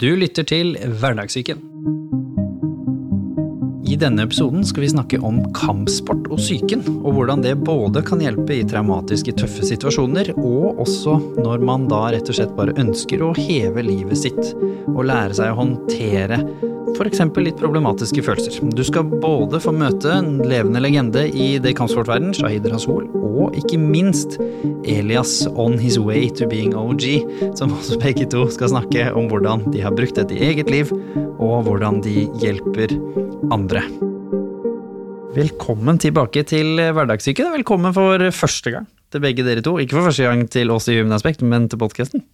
Du lytter til Hverdagssyken. I denne episoden skal vi snakke om kampsport og psyken, og hvordan det både kan hjelpe i traumatiske, tøffe situasjoner, og også når man da rett og slett bare ønsker å heve livet sitt og lære seg å håndtere f.eks. litt problematiske følelser. Du skal både få møte en levende legende i det kampsportverden, Shahid Rasool, og ikke minst Elias on his way to being OG, som også begge to skal snakke om hvordan de har brukt dette i eget liv, og hvordan de hjelper andre. Velkommen tilbake til Hverdagssyke. Velkommen for første gang til begge dere to. Ikke for første gang til oss i Human Aspect, men til podkasten.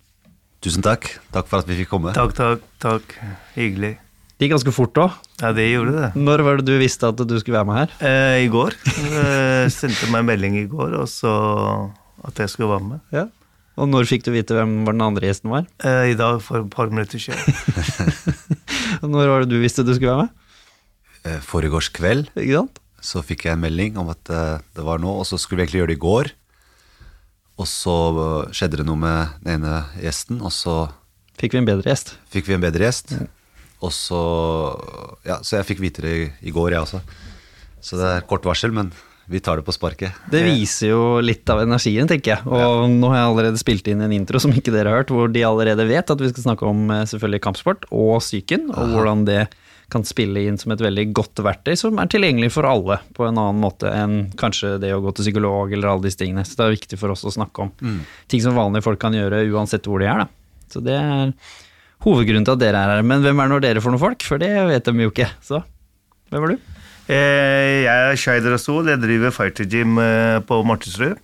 Tusen takk. Takk for at vi fikk komme. Takk, takk, takk. Hyggelig. Det gikk ganske fort òg. Ja, det gjorde det. Når var det du visste at du skulle være med her? Eh, I går. Eh, sendte meg en melding i går, og så at jeg skulle være med. Ja. Og når fikk du vite hvem var den andre gjesten var? Eh, I dag for et par minutter siden. Når var det du visste du skulle være med? Eh, Foregårs kveld Ikke sant? så fikk jeg en melding om at eh, det var nå, og så skulle vi egentlig gjøre det i går. Og så eh, skjedde det noe med den ene gjesten, og så Fikk vi en bedre gjest? fikk vi en bedre gjest. Og så Ja, så jeg fikk vite det i, i går, jeg også. Så det er kort varsel, men vi tar det på sparket. Det viser jo litt av energien, tenker jeg. Og nå har jeg allerede spilt inn en intro som ikke dere har hørt, hvor de allerede vet at vi skal snakke om eh, selvfølgelig kampsport og psyken, og hvordan det kan spille inn som et veldig godt verktøy som er tilgjengelig for alle på en annen måte enn kanskje det å gå til psykolog eller alle disse tingene. Så det er viktig for oss å snakke om ting som vanlige folk kan gjøre uansett hvor de er. Da. Så det er hovedgrunnen til at dere er her. Men hvem er nå dere for noen folk? For det vet de jo ikke. Så hvem er du? Eh, jeg er Shaid Rasool. Jeg driver fighter gym eh, på Martinsrud.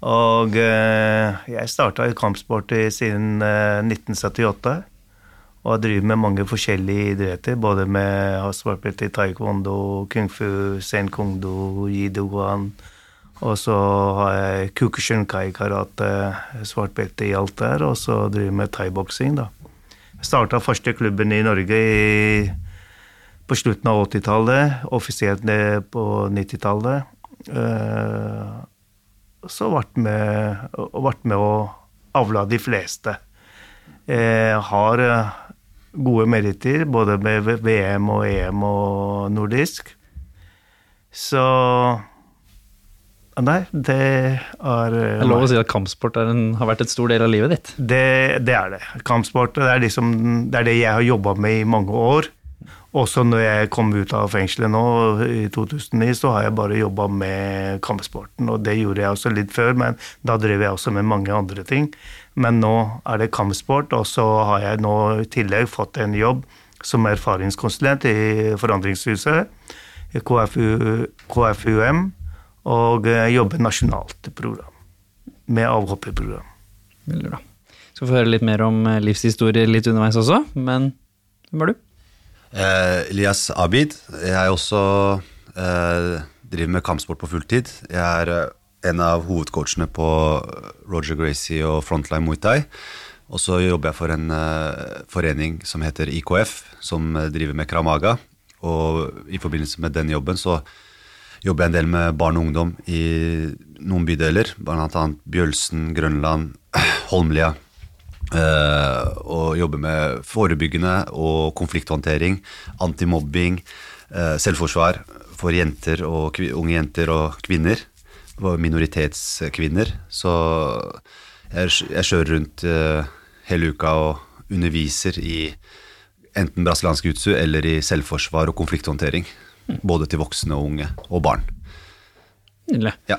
Og eh, jeg starta i kampsport siden eh, 1978. Og jeg driver med mange forskjellige idretter, både med har svartbelte i taekwondo, kung fu, sen kung do, jidoguan. Og så har jeg kukushinkai karate, svartbelte i alt der, og så driver jeg med thaiboksing, da. Jeg starta første klubben i Norge i, på slutten av 80-tallet, offisielt ned på 90-tallet. Eh, så vært med, med å avla de fleste. Jeg har gode meritter både med VM og EM og nordisk. Så Nei, det er Det er lov å si at kampsport en, har vært et stor del av livet ditt. det, det er det. Kampsport det er, liksom, det er det jeg har jobba med i mange år. Også når jeg kom ut av fengselet nå i 2009, så har jeg bare jobba med kampsporten. Og det gjorde jeg også litt før, men da drev jeg også med mange andre ting. Men nå er det kampsport, og så har jeg nå i tillegg fått en jobb som erfaringskonsulent i Forandringshuset, i KFU, KFUM, og jobber nasjonalt program, med avhopperprogram. Veldig bra. Skal få høre litt mer om eh, livshistorie litt underveis også, men hvem er du? Eh, Elias Abid. Jeg også eh, driver med kampsport på fulltid. Jeg er eh, en av hovedcoachene på Roger Gracie og Frontline Muay Thai. Og så jobber jeg for en eh, forening som heter IKF, som eh, driver med Kramaga. Og i forbindelse med den jobben så jobber jeg en del med barn og ungdom i noen bydeler, annet Bjølsen, Grønland, Holmlia. Eh, og jobber med forebyggende og konflikthåndtering, antimobbing, eh, selvforsvar for jenter og unge jenter og kvinner. Minoritetskvinner. Så jeg, jeg kjører rundt eh, hele uka og underviser i enten brasiliansk jutsu eller i selvforsvar og konflikthåndtering. Både til voksne og unge, og barn. Nydelig. Ja.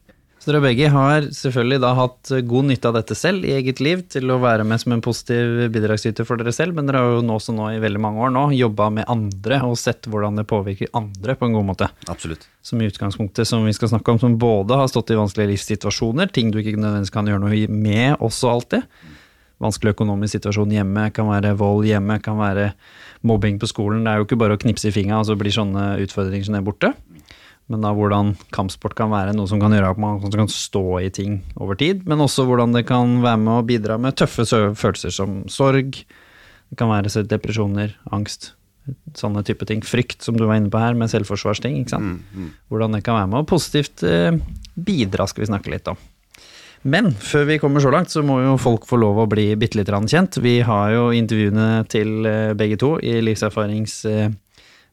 Så dere begge har selvfølgelig da hatt god nytte av dette selv i eget liv til å være med som en positiv bidragsyter for dere selv, men dere har jo nå også nå i veldig mange år nå jobba med andre og sett hvordan det påvirker andre på en god måte. Absolutt. Som i utgangspunktet som vi skal snakke om, som både har stått i vanskelige livssituasjoner, ting du ikke nødvendigvis kan gjøre noe med også alltid. Vanskelig økonomisk situasjon hjemme, kan være vold hjemme, kan være mobbing på skolen. Det er jo ikke bare å knipse i fingra, og så blir sånne utfordringer som det borte. Men da hvordan kampsport kan være noe som kan gjøre at man kan stå i ting over tid, men også hvordan det kan være med å bidra med tøffe følelser som sorg, det kan være depresjoner, angst, sånne type ting. Frykt, som du var inne på her, med selvforsvarsting, ikke sant. Hvordan det kan være med å positivt eh, bidra, skal vi snakke litt om. Men før vi kommer så langt, så må jo folk få lov å bli bitte litt kjent. Vi har jo intervjuene til eh, begge to i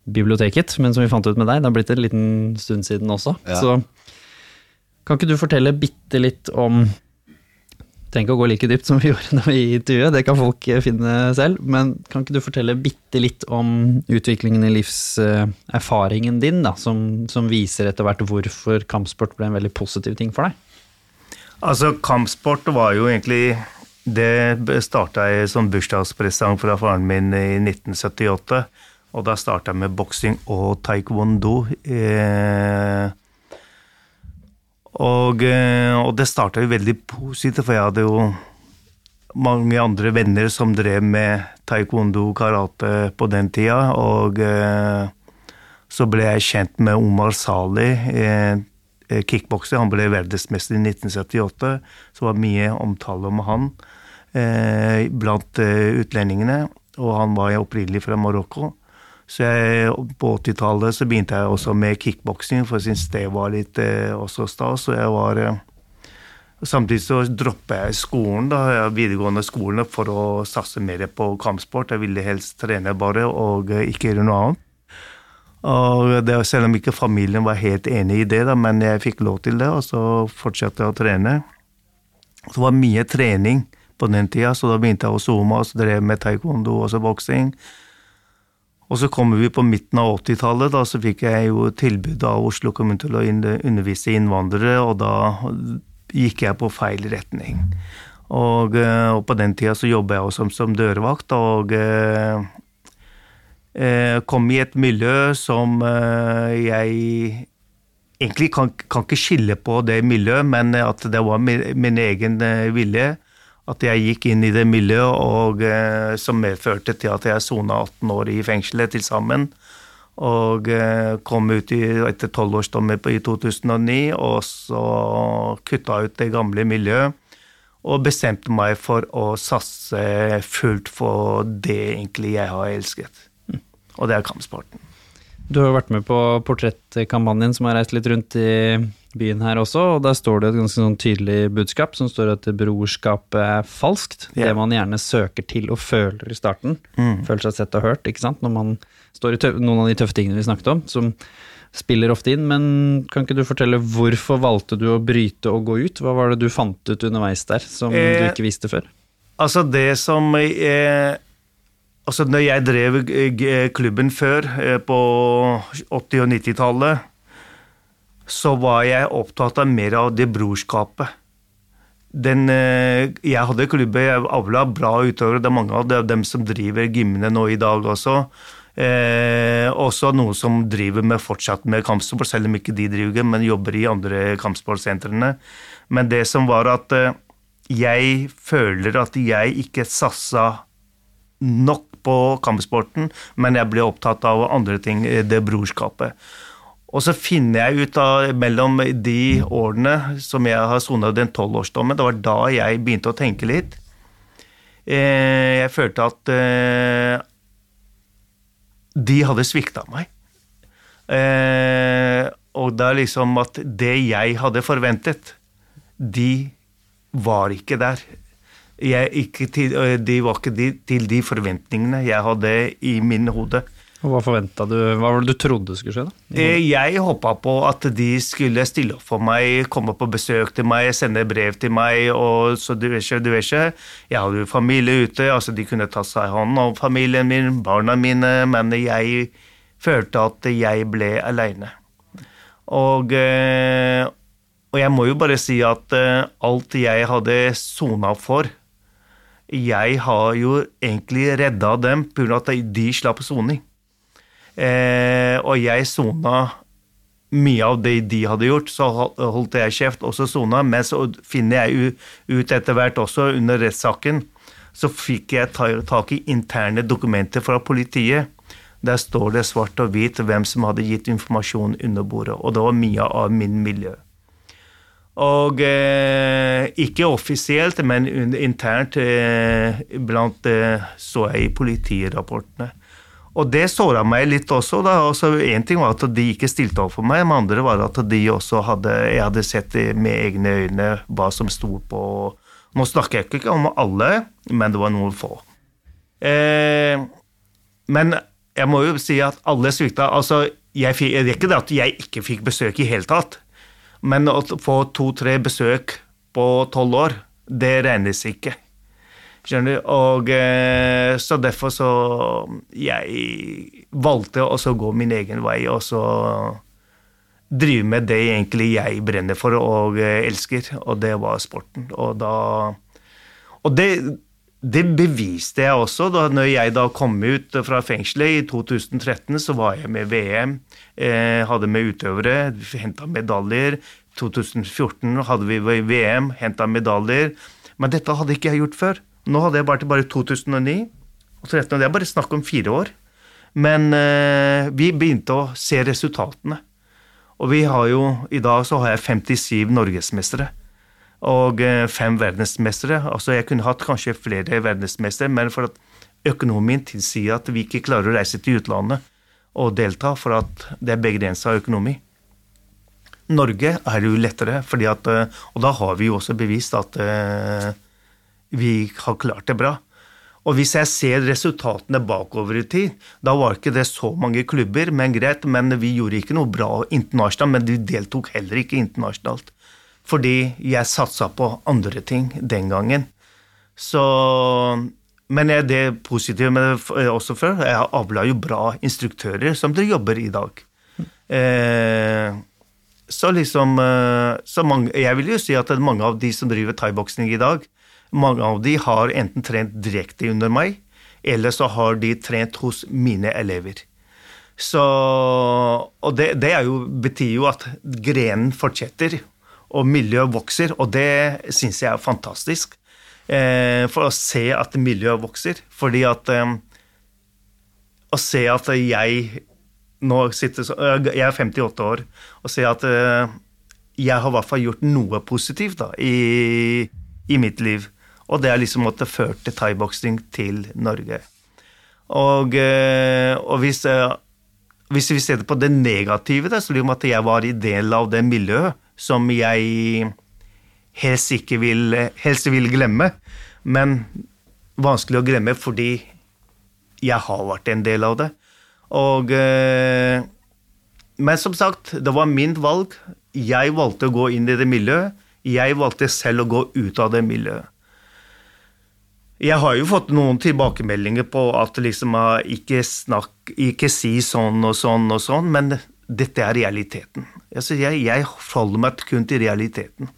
Livserfaringsbiblioteket, men som vi fant ut med deg, det har blitt en liten stund siden også. Ja. Så kan ikke du fortelle bitte litt om Trenger ikke å gå like dypt som vi gjorde når vi intervjuet, det kan folk finne selv. Men kan ikke du fortelle bitte litt om utviklingen i livserfaringen din, da, som, som viser etter hvert hvorfor kampsport ble en veldig positiv ting for deg? Altså, kampsport var jo egentlig Det starta jeg som bursdagspresang fra faren min i 1978. Og da starta jeg med boksing og taekwondo. Eh, og, eh, og det starta jo veldig positivt, for jeg hadde jo mange andre venner som drev med taekwondo karate på den tida. Og eh, så ble jeg kjent med Omar Sali, eh, eh, kickbokser. Han ble verdensmester i 1978, så var mye omtale om han eh, blant utlendingene. Og han var opprinnelig fra Marokko. Så jeg, på 80-tallet så begynte jeg også med kickboksing, for jeg syntes det var litt eh, også stas. Og jeg var eh, Samtidig så droppa jeg skolen, da, videregående skolen, for å satse mer på kampsport. Jeg ville helst trene bare, og eh, ikke gjøre noe annet. Og det, selv om ikke familien var helt enig i det, da, men jeg fikk lov til det, og så fortsatte jeg å trene. Det var mye trening på den tida, så da begynte jeg å zoome og så drev med taekwondo og boksing. Og så kommer vi på midten av 80-tallet, da så fikk jeg jo tilbud av Oslo kommune til å undervise innvandrere, og da gikk jeg på feil retning. Og, eh, og på den tida så jobba jeg også som, som dørvakt, og eh, eh, kom i et miljø som eh, jeg egentlig kan, kan ikke skille på det miljøet, men at det var min, min egen eh, vilje. At jeg gikk inn i det miljøet og, eh, som medførte til at jeg sona 18 år i fengselet til sammen. Og eh, kom ut i, etter tolvårsdommer i 2009, og så kutta ut det gamle miljøet. Og bestemte meg for å satse fullt for det egentlig jeg har elsket. Og det er kampsporten. Du har jo vært med på portrettkampanjen som har reist litt rundt i byen her også, og der står det et ganske sånn tydelig budskap som står at brorskapet er falskt. Yeah. Det man gjerne søker til og føler i starten. Mm. Føler seg sett og hørt, ikke sant. Når man står i tøv noen av de tøffe tingene vi snakket om, som spiller ofte inn. Men kan ikke du fortelle hvorfor valgte du å bryte og gå ut? Hva var det du fant ut underveis der som du Eh, ikke visste før? Altså, det som eh, Altså, når jeg drev eh, klubben før, eh, på 80- og 90-tallet, så var jeg opptatt av mer av det brorskapet. Den, eh, jeg hadde klubber, jeg avla bra utøvere. Det er mange av dem som driver gymmene nå i dag også. Eh, også noen som driver med fortsatt med kampsport, selv om ikke de driver, men jobber i andre kampsportsentrene. Men det som var at eh, jeg føler at jeg ikke satsa nok på kampsporten, men jeg ble opptatt av andre ting, eh, det brorskapet. Og så finner jeg ut av mellom de årene som jeg har sona den tolvårsdommen, det var da jeg begynte å tenke litt. Eh, Jeg følte at eh, de hadde svikta meg. Eh, Og det er liksom at det jeg hadde forventet, de var ikke der. Ikke til, de var ikke de, til de forventningene jeg hadde i min hode. Og hva forventa du? Hva var det du trodde skulle skje, da? Eh, Jeg håpa på at de skulle stille opp for meg, komme på besøk til meg, sende brev til meg. og så du vet ikke, du vet ikke. Jeg hadde jo familie ute, altså de kunne ta seg hånd om familien min, barna mine, men jeg følte at jeg ble aleine. Og, eh, og jeg må jo bare si at eh, alt jeg hadde sona for Jeg har jo egentlig redda dem pga. at de slapp soning. Eh, og jeg sona mye av det de hadde gjort, så holdt jeg kjeft, også sona. Men så finner jeg ut etter hvert også, under rettssaken, så fikk jeg tak i interne dokumenter fra politiet. Der står det svart og hvit hvem som hadde gitt informasjon under bordet. Og det var mye av min miljø. Og eh, ikke offisielt, men internt eh, blant eh, så jeg i politirapportene. Og det såra meg litt også. da, altså ting var at de ikke stilte opp for meg, men andre var at de også hadde Jeg hadde sett med egne øyne hva som sto på Nå snakker jeg ikke om alle, men det var noen få. Eh, men jeg må jo si at alle svikta. Altså, jeg det er ikke det at jeg ikke fikk besøk i hele tatt, men å få to-tre besøk på tolv år, det regnes ikke. Skjønner du? Og eh, så derfor så Jeg valgte også å gå min egen vei og så drive med det egentlig jeg brenner for og eh, elsker, og det var sporten. Og da Og det det beviste jeg også da når jeg da kom ut fra fengselet i 2013. Så var jeg med VM, eh, hadde med utøvere, henta medaljer. 2014 hadde vi VM, henta medaljer. Men dette hadde ikke jeg gjort før. Nå hadde jeg bare til bare 2009 og 2013, og det er bare snakk om fire år. Men eh, vi begynte å se resultatene. Og vi har jo, i dag så har jeg 57 norgesmestere og eh, fem verdensmestere. Altså jeg kunne hatt kanskje flere verdensmestere, men for at økonomien tilsier at vi ikke klarer å reise til utlandet og delta, for at det er begrensa økonomi. Norge er jo lettere, at, eh, og da har vi jo også bevist at uh, vi har klart det bra. Og hvis jeg ser resultatene bakover i tid, da var ikke det så mange klubber, men greit, men vi gjorde ikke noe bra internasjonalt, men vi deltok heller ikke internasjonalt fordi jeg satsa på andre ting den gangen. Så Men jeg, det positive med det eh, også før? Jeg avla jo bra instruktører som dere jobber i dag. Eh, så liksom eh, så mange, Jeg vil jo si at mange av de som driver thaiboksing i dag, mange av de har enten trent direkte under meg, eller så har de trent hos mine elever. Så, og det, det jo, betyr jo at grenen fortsetter og miljøet vokser, og det syns jeg er fantastisk. Eh, for å se at miljøet vokser. Fordi at eh, Å se at jeg nå sitter Jeg er 58 år, og se at eh, jeg har i hvert fall gjort noe positivt da, i, i mitt liv. Og det er liksom at det førte thaiboksing til Norge. Og, og hvis, hvis, vi ser på det negative, så blir det at jeg var i del av det miljøet som jeg helst ikke vil, helst vil glemme. Men vanskelig å glemme fordi jeg har vært en del av det. Og, eh, men som sagt, det var min valg. Jeg valgte å gå inn i det miljøet. Jeg valgte selv å gå ut av det miljøet. Jeg har jo fått noen tilbakemeldinger på at liksom ikke, snakk, ikke si sånn og sånn og sånn, men dette er realiteten. Altså jeg, jeg forholder meg kun til realiteten.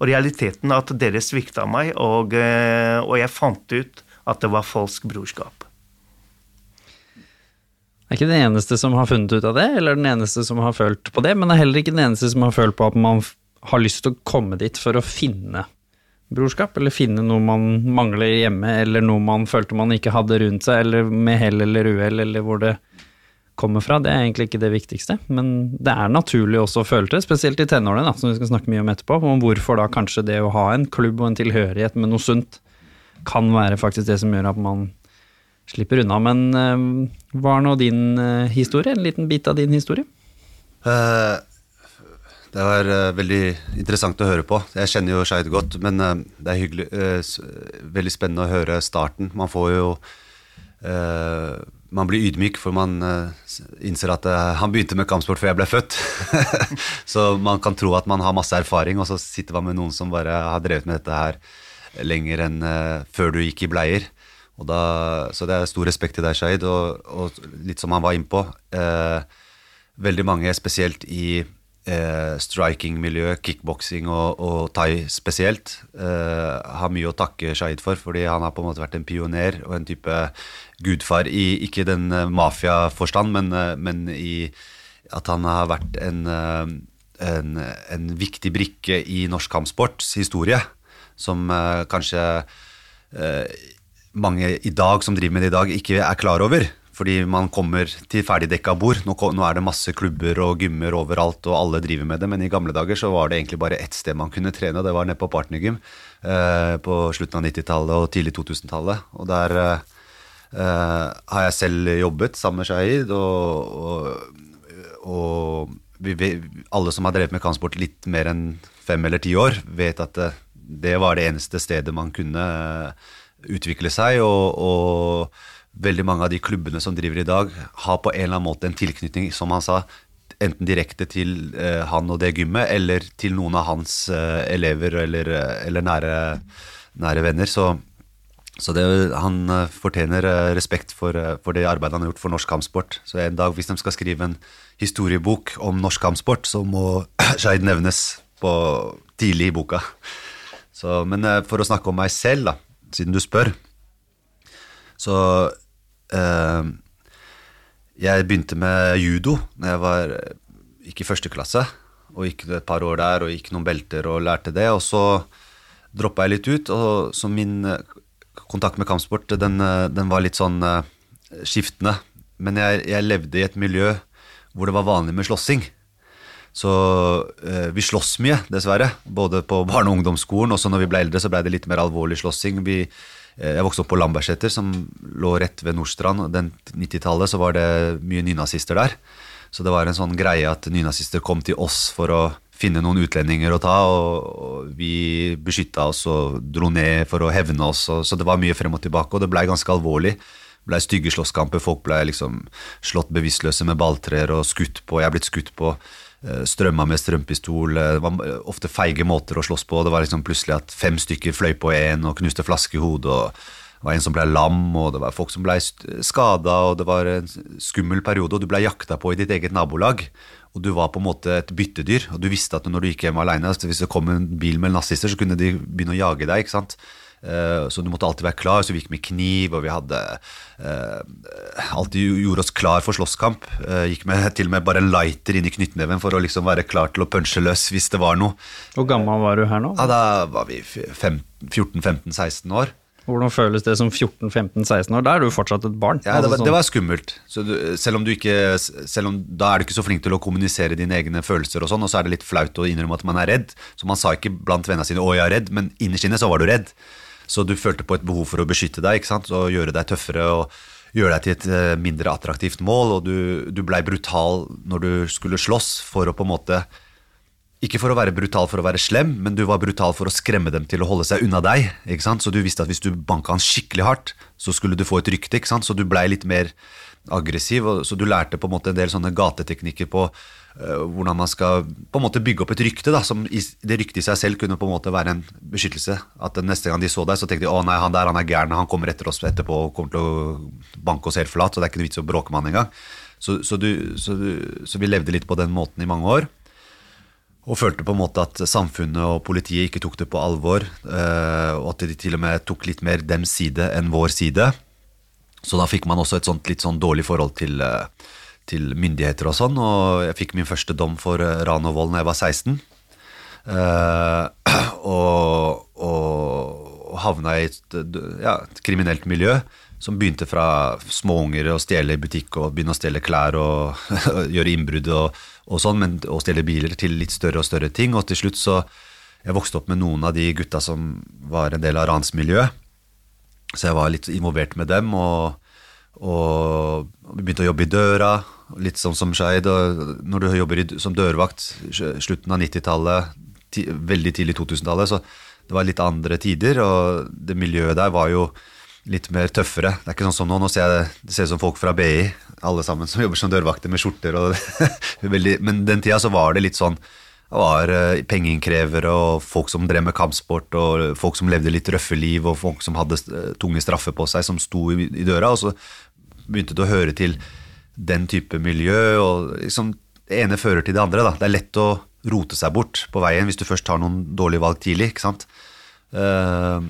Og realiteten er at dere svikta meg, og, eh, og, jeg fant ut at det var falsk brorskap. Det er ikke den eneste som har funnet ut av det, eller den eneste som har følt på det, men er heller ikke den eneste som har følt på at man har lyst til å komme dit for å finne brorskap, eller finne noe man mangler hjemme, eller noe man følte man ikke hadde rundt seg, eller med hell eller uhell, eller hvor det kommer fra, det er egentlig ikke det viktigste. Men det er naturlig også å føle det, spesielt i tenårene, som vi skal snakke mye om etterpå. Om hvorfor da kanskje det å ha en klubb og en tilhørighet med noe sunt kan være faktisk det som gjør at man slipper unna. Men øh, hva er nå din øh, historie? En liten bit av din historie? Uh, det var veldig interessant å høre på. Jeg kjenner jo Skeid godt, men det er hyggelig, veldig spennende å høre starten. Man får jo man blir ydmyk, for man innser at han begynte med kampsport før jeg ble født. så man kan tro at man har masse erfaring, og så sitter man med noen som bare har drevet med dette her lenger enn før du gikk i bleier. Da, så det er stor respekt til deg, Skeid, og, og, litt som han var innpå. veldig mange, spesielt i eh, striking-miljø, kickboksing og, og, thai spesielt, eh, har mye å takke Shahid for, fordi han har på en måte vært en pioner og en type gudfar i ikke den uh, mafiaforstand, men, uh, men i at han har vært en, uh, en, en, viktig brikke i norsk kampsports historie, som kanskje mange i dag som driver med det i dag, ikke er klar over. Fordi man kommer til ferdigdekka bord. Nå, nå er det masse klubber og gymmer overalt, og alle driver med det. Men i gamle dager så var det egentlig bare ett sted man kunne trene, og det var nede på partnergym eh, på slutten av 90-tallet og tidlig 2000-tallet. Og der eh, eh, har jeg selv jobbet sammen med Shahid, og, og, og vi, vi, alle som har drevet med kampsport litt mer enn fem eller ti år, vet at det, det var det eneste stedet man kunne eh, utvikle seg. Og, og veldig mange av de klubbene som driver i dag, har på en eller annen måte en tilknytning, som han sa, enten direkte til eh, han og det gymmet, eller til noen av hans eh, elever eller, eh, eller nære, nære venner. Så, så det, han eh, fortjener eh, respekt for, for det arbeidet han har gjort for norsk kampsport. Så en dag, hvis de skal skrive en historiebok om norsk kampsport, så må Skeid nevnes på, tidlig i boka. Så, men for å snakke om meg selv, da, siden du spør, så eh, Jeg begynte med judo da jeg var gikk i første klasse. Og gikk et par år der og gikk noen belter og lærte det. Og så droppa jeg litt ut, og så min eh, kontakt med kampsport den, eh, den var litt sånn eh, skiftende. Men jeg, jeg levde i et miljø hvor det var vanlig med slåssing. Så eh, vi sloss mye, dessverre. Både på barne- og ungdomsskolen. Også når vi ble eldre, så ble det litt mer alvorlig slåssing. Vi, jeg vokste opp på Lambertseter, som lå rett ved Nordstrand. Den 90-tallet var det mye nynazister der. Så det var en sånn greie at nynazister kom til oss for å finne noen utlendinger å ta, og, vi beskytta oss og dro ned for å hevne oss. Så det var mye frem og tilbake, og det blei ganske alvorlig. Det blei stygge slåsskamper. Folk blei liksom slått bevisstløse med balltrær og skutt på. Jeg er blitt skutt på. Eh, Strømma med strømpistol. eh, Det var ofte feige måter å slåss på. Det var liksom plutselig at fem stykker fløy på én og knuste flaske i hodet. og Det var en som ble lam, og det var folk som ble skada, og det var en skummel periode. Og du ble jakta på i ditt eget nabolag. Og du var på en måte et byttedyr. Og du visste at når du gikk hjem alene, hvis det kom en bil med nazister, så kunne de begynne å jage deg. ikke sant? Eh, Så du måtte alltid være klar. Så vi gikk med kniv, og vi hadde eh, alltid gjorde oss klar for slåsskamp. Eh, Gikk med til og med bare en lighter inn i knyttneven for å liksom være klar til å punche løs hvis det var noe. Hvor gammel var du her nå? Ja, Da var vi 14-15-16 år. Hvordan føles det som 14-15-16 år? Da er du fortsatt et barn. Ja, det var, det var skummelt. Så du, selv om du ikke selv om, Da er du ikke så flink til å kommunisere dine egne følelser, og sånn, og så er det litt flaut å innrømme at man er redd. Så man sa ikke blant vennene sine 'å, jeg er redd', men innerst inne så var du redd. Så du følte på et behov for å beskytte deg og gjøre deg tøffere og gjøre deg til et eh, mindre attraktivt mål. Og du, du blei brutal når du skulle slåss for å på en måte ikke for å være brutal for å være slem, men du var brutal for å skremme dem til å holde seg unna deg. ikke sant? Så du visste at hvis du banka han skikkelig hardt, så skulle du få et rykte. ikke sant? Så du blei litt mer aggressiv, og, så du lærte på en måte en del sånne gateteknikker på hvordan man skal på en måte bygge opp et rykte, da, som det ryktet i seg selv kunne på en måte være en beskyttelse. At neste gang de så deg, så tenkte de å nei, han der han er gæren, han kommer etter oss etterpå og kommer til å banke oss helt flat, så det er ikke noe vits å bråke med han engang. Så, så, du, så, du, så vi levde litt på den måten i mange år. Og følte på en måte at samfunnet og politiet ikke tok det på alvor. eh, Og at de til og med tok litt mer dems side enn vår side. Så da fikk man også et sånt litt sånn dårlig forhold til, eh, til myndigheter og sånn. Og jeg fikk min første dom for eh, ran og vold da jeg var 16. Eh, og, og havna i et, ja, et kriminelt miljø som begynte fra småunger å stjele i butikk og begynne å stjele klær og gjøre innbrudd og, og sånn, men å stjele biler til litt større og større ting. Og til slutt så Jeg vokste opp med noen av de gutta som var en del av ransmiljøet. Så jeg var litt involvert med dem, og, og begynte å jobbe i døra. Litt sånn som Skeid. Når du jobber som dørvakt slutten av 90-tallet, ti, veldig tidlig 2000-tallet, så det var litt andre tider, og det miljøet der var jo litt mer tøffere. Det er ikke sånn som nå. Nå ser jeg det ser ut som folk fra BI, alle sammen som jobber som dørvakter med skjorter. Og men den tida så var det litt sånn var eh, pengeinnkrevere og folk som drev med kampsport, og folk som levde litt røffe liv, og folk som hadde eh, tunge straffer på seg, som sto i, døra. Og så begynte det å høre til den type miljø, og liksom det ene fører til det andre. Da. Det er lett å rote seg bort på veien hvis du først tar noen dårlige valg tidlig. ikke sant? Eh,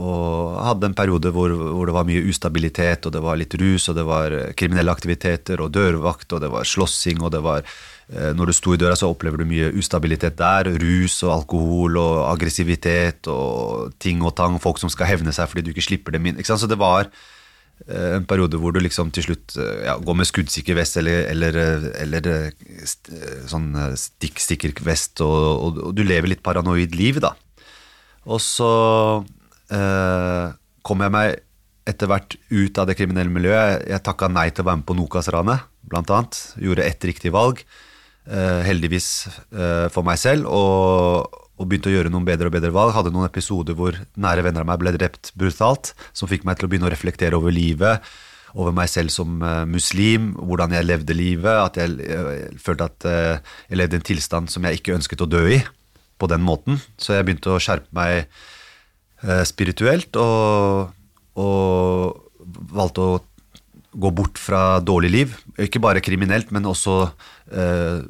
og hadde en periode hvor, hvor det var mye ustabilitet, og det var litt rus, og det var kriminelle aktiviteter, og dørvakt, og det var slåssing, og det var Når du sto i døra, så opplever du mye ustabilitet der. Rus og alkohol og aggressivitet og ting og tang. Folk som skal hevne seg fordi du ikke slipper dem inn. Så det var eh, en periode hvor du liksom til slutt eh, ja, går med skuddsikker vest eller, eller, eh, eller eh, eh, sånn stikksikker stikk, vest, og, og, og du lever litt paranoid liv, da. Og så eh, kom jeg meg etter hvert ut av det kriminelle miljøet. Jeg, takka nei til å være med på Nokas-ranet, blant annet. Gjorde ett riktig valg, eh, heldigvis eh, for meg selv, og, og begynte å gjøre noen bedre og bedre valg. Hadde noen episoder hvor nære venner av meg ble drept brutalt, som fikk meg til å begynne å reflektere over livet, over meg selv som eh, muslim, hvordan jeg levde livet, at jeg, eh, følte at eh, jeg levde i en tilstand som jeg ikke ønsket å dø i, på den måten. Så jeg begynte å skjerpe meg eh, spirituelt, og, og valgte å gå bort fra dårlig liv. Ikke bare kriminelt, men også eh,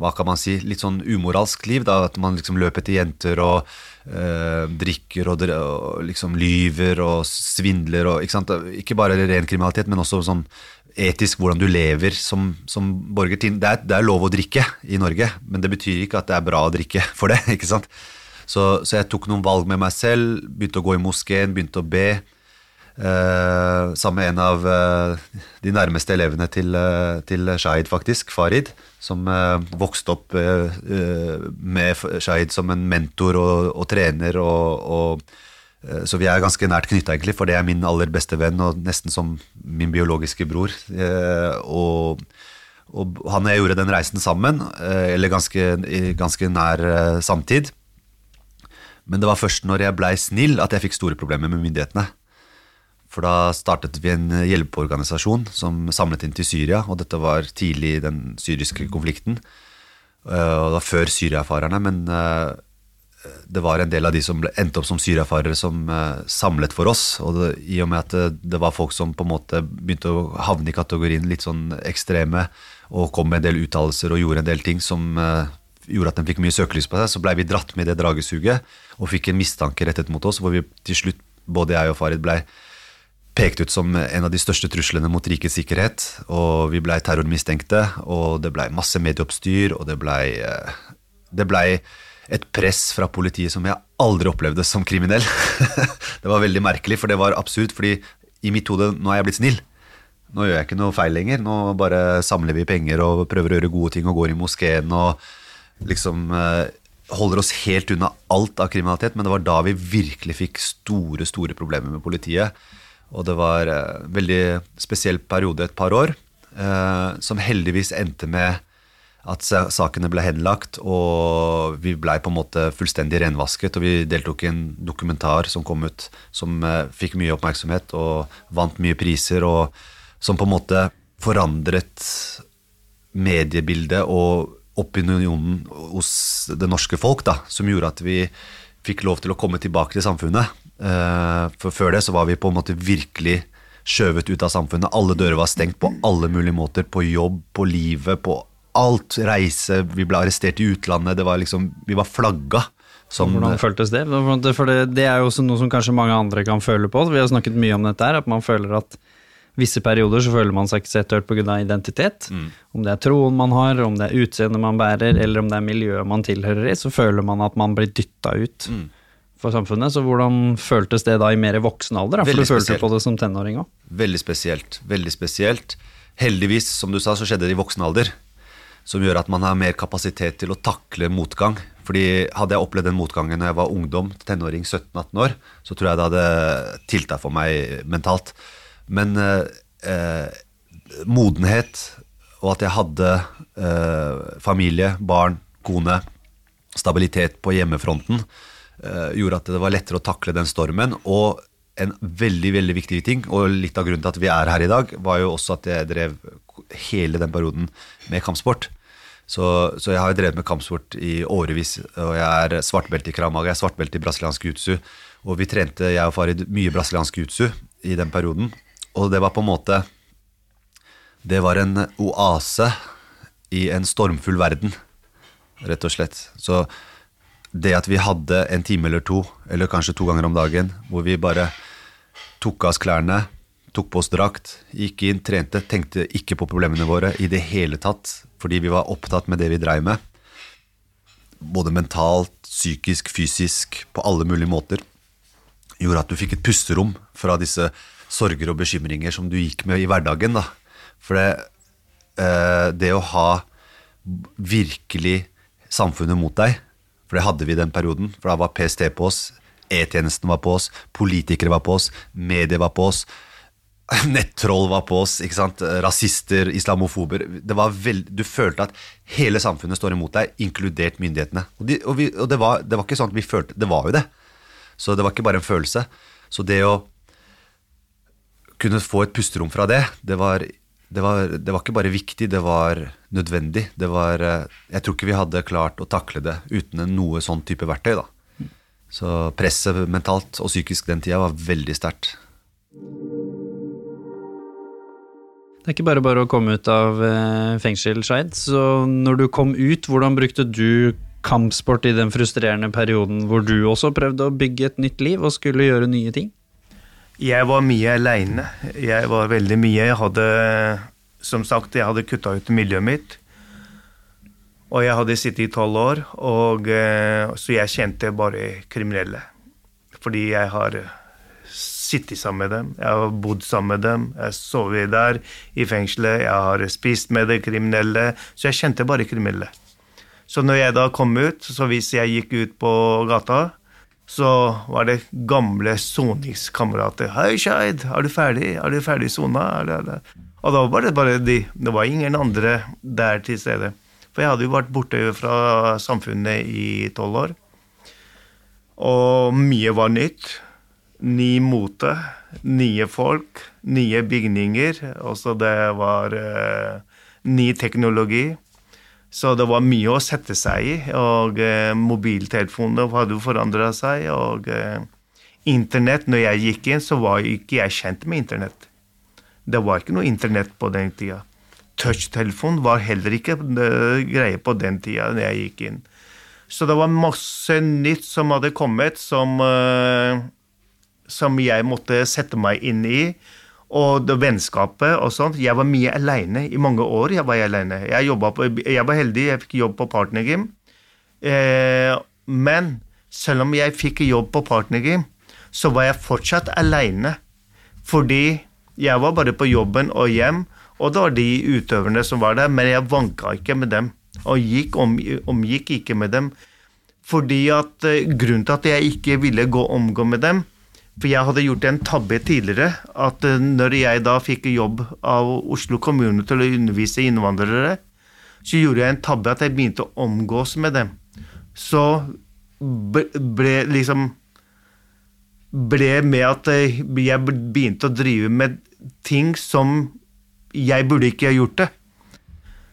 hva kan man si, litt sånn umoralsk liv. Da, at man liksom løper etter jenter og eh, drikker og, og liksom lyver og svindler. Og, ikke, ikke bare ren kriminalitet, men også sånn etisk hvordan du lever som, som borger. Det er, det er lov å drikke i Norge, men det betyr ikke at det er bra å drikke for det. ikke sant? Så, så jeg tok noen valg med meg selv, begynte å gå i moskeen, begynte å be. Eh, sammen med en av eh, de nærmeste elevene til, eh, til Shahid, faktisk, Farid, som vokste opp med Shahid som en mentor og, og trener. Og, og, så vi er ganske nært knytta, egentlig, for det er min aller beste venn, og nesten som min biologiske bror. Og, og han og jeg gjorde den reisen sammen, eller ganske, ganske nær samtid. Men det var først når jeg blei snill at jeg fikk store problemer med myndighetene. For da startet vi en hjelpeorganisasjon som samlet inn til Syria, og dette var tidlig i den syriske konflikten. Eh, Og det var før syriafarerne, men eh, det var en del av de som endte opp som syriafarere som eh, samlet for oss. Og det, i og med at det, var folk som på en måte begynte å havne i kategorien litt sånn ekstreme, og kom med en del uttalelser og gjorde en del ting som eh, gjorde at de fikk mye søkelys på seg, så blei vi dratt med i det dragesuget og fikk en mistanke rettet mot oss, hvor vi til slutt, både jeg og Farid, blei pekt ut som en av de største truslene mot rikets sikkerhet. Og vi blei terrormistenkte, og det blei masse medieoppstyr, og det blei eh, det blei et press fra politiet som jeg aldri opplevde som kriminell. det var veldig merkelig, for det var absurd, fordi i mitt hode nå er jeg blitt snill. Nå gjør jeg ikke noe feil lenger. Nå bare samler vi penger og prøver å gjøre gode ting og går i moskeen og liksom eh, holder oss helt unna alt av kriminalitet. Men det var da vi virkelig fikk store, store problemer med politiet. Og det var en veldig spesiell periode, et par år, eh, som heldigvis endte med at sakene ble henlagt, og vi blei på en måte fullstendig renvasket. Og vi deltok i en dokumentar som kom ut, som eh, fikk mye oppmerksomhet og vant mye priser, og som på en måte forandret mediebildet og opinionen hos det norske folk, da, som gjorde at vi fikk lov til å komme tilbake til samfunnet. Eh, For før det så var vi på en måte virkelig skjøvet ut av samfunnet. Alle dører var stengt på alle mulige måter. På jobb, på livet, på alt. Reise. Vi ble arrestert i utlandet. Det var liksom, vi var flagga. Som, Hvordan føltes det? For det, det er jo også noe som kanskje mange andre kan føle på. Vi har snakket mye om dette her, at man føler at visse perioder så føler man seg ikke sett hørt pga. identitet. Om det er troen man har, om det er utseendet man bærer, eller om det er miljøet man tilhører i, så føler man at man blir dytta ut for samfunnet. Så hvordan føltes det da i mer voksen alder? Da? For Veldig du følte spesielt. på det som tenåring òg. Veldig spesielt. Veldig spesielt. Heldigvis, som du sa, så skjedde det i voksen alder. Som gjør at man har mer kapasitet til å takle motgang. Fordi hadde jeg opplevd den motgangen når jeg var ungdom, tenåring, 17-18 år, så tror jeg det hadde tilta for meg mentalt. Men eh, eh, modenhet, og at jeg hadde eh, familie, barn, kone, stabilitet på hjemmefronten, gjorde at det var lettere å takle den stormen. Og en veldig veldig viktig ting, og litt av grunnen til at vi er her i dag, var jo også at jeg drev hele den perioden med kampsport. Så, så jeg har jo drevet med kampsport i årevis, og jeg er svartbelte i kramaga, jeg er svartbelte i brasiliansk jutsu, og vi trente, jeg og Farid, mye brasiliansk jutsu i den perioden. Og det var på en måte Det var en oase i en stormfull verden, rett og slett. Så det at vi hadde en time eller to, eller kanskje to ganger om dagen, hvor vi bare tok av oss klærne, tok på oss drakt, gikk inn, trente, tenkte ikke på problemene våre i det hele tatt, fordi vi var opptatt med det vi dreiv med. Både mentalt, psykisk, fysisk, på alle mulige måter. Gjorde at du fikk et pusterom fra disse sorger og bekymringer som du gikk med i hverdagen. da. For det, eh, det å ha virkelig samfunnet mot deg, for det hadde vi i den perioden, for da var PST på oss, E-tjenesten var på oss, politikere var på oss, medier var på oss, nettroll var på oss, ikke sant? rasister, islamofober. Det var veld, du følte at hele samfunnet står imot deg, inkludert myndighetene. Og, de, og, vi, og det, var, det var ikke sånn at vi følte Det var jo det. Så det var ikke bare en følelse. Så det å kunne få et pusterom fra det, det var, det var, det var ikke bare viktig, det var nødvendig. Det var, eh, jeg tror ikke vi hadde klart å takle det uten noe sånn type verktøy. da. Så presset mentalt og psykisk den tida var veldig sterkt. Det er ikke bare bare å komme ut av eh, fengsel, Skeid. Så når du kom ut, hvordan brukte du kampsport i den frustrerende perioden hvor du også prøvde å bygge et nytt liv og skulle gjøre nye ting? Jeg var mye aleine. Jeg var veldig mye. Jeg hadde, som sagt, jeg hadde kutta ut miljøet mitt. Og jeg hadde sittet i tolv år, og, eh, så jeg kjente bare kriminelle. Fordi jeg har sittet sammen med dem, jeg har bodd sammen med dem, jeg har sovet der i fengselet, jeg har spist med de kriminelle. Så jeg kjente bare kriminelle. Så når jeg da kom ut, så hvis jeg gikk ut på gata, så var det gamle soningskamerater. 'Hei, Skeid, er du ferdig? Er du ferdig sona?' Og da var det bare de. Det var ingen andre der til stede. For jeg hadde jo vært borte fra samfunnet i tolv år. Og mye var nytt. Ny mote, nye folk, nye bygninger. Også det var eh, ny teknologi. Så det var mye å sette seg i. Og eh, mobiltelefonene hadde forandra seg. Og eh, internett Når jeg gikk inn, så var ikke jeg kjent med internett. Det var ikke noe internett på den tida. Touchtelefon var heller ikke uh, greie på den tida når jeg gikk inn. Så det var masse nytt som hadde kommet, som, eh, som jeg måtte sette meg inn i og det vennskapet og sånt. Jeg var mye aleine i mange år. Jeg var alene. Jeg, på, jeg var heldig, jeg fikk jobb på Partnergym. Eh, men selv om jeg fikk jobb på Partnergym, så var jeg fortsatt aleine. Fordi jeg var bare på jobben og hjem, og det var de utøverne som var der, men jeg vanka ikke med dem. Og gikk om, omgikk ikke med dem. Fordi at eh, Grunnen til at jeg ikke ville gå omgå med dem, for jeg hadde gjort en tabbe tidligere. At eh, når jeg da fikk jobb av Oslo kommune til å undervise innvandrere, så gjorde jeg en tabbe at jeg begynte å omgås med dem. Så ble liksom ble med at jeg begynte å drive med ting som jeg burde ikke ha gjort det.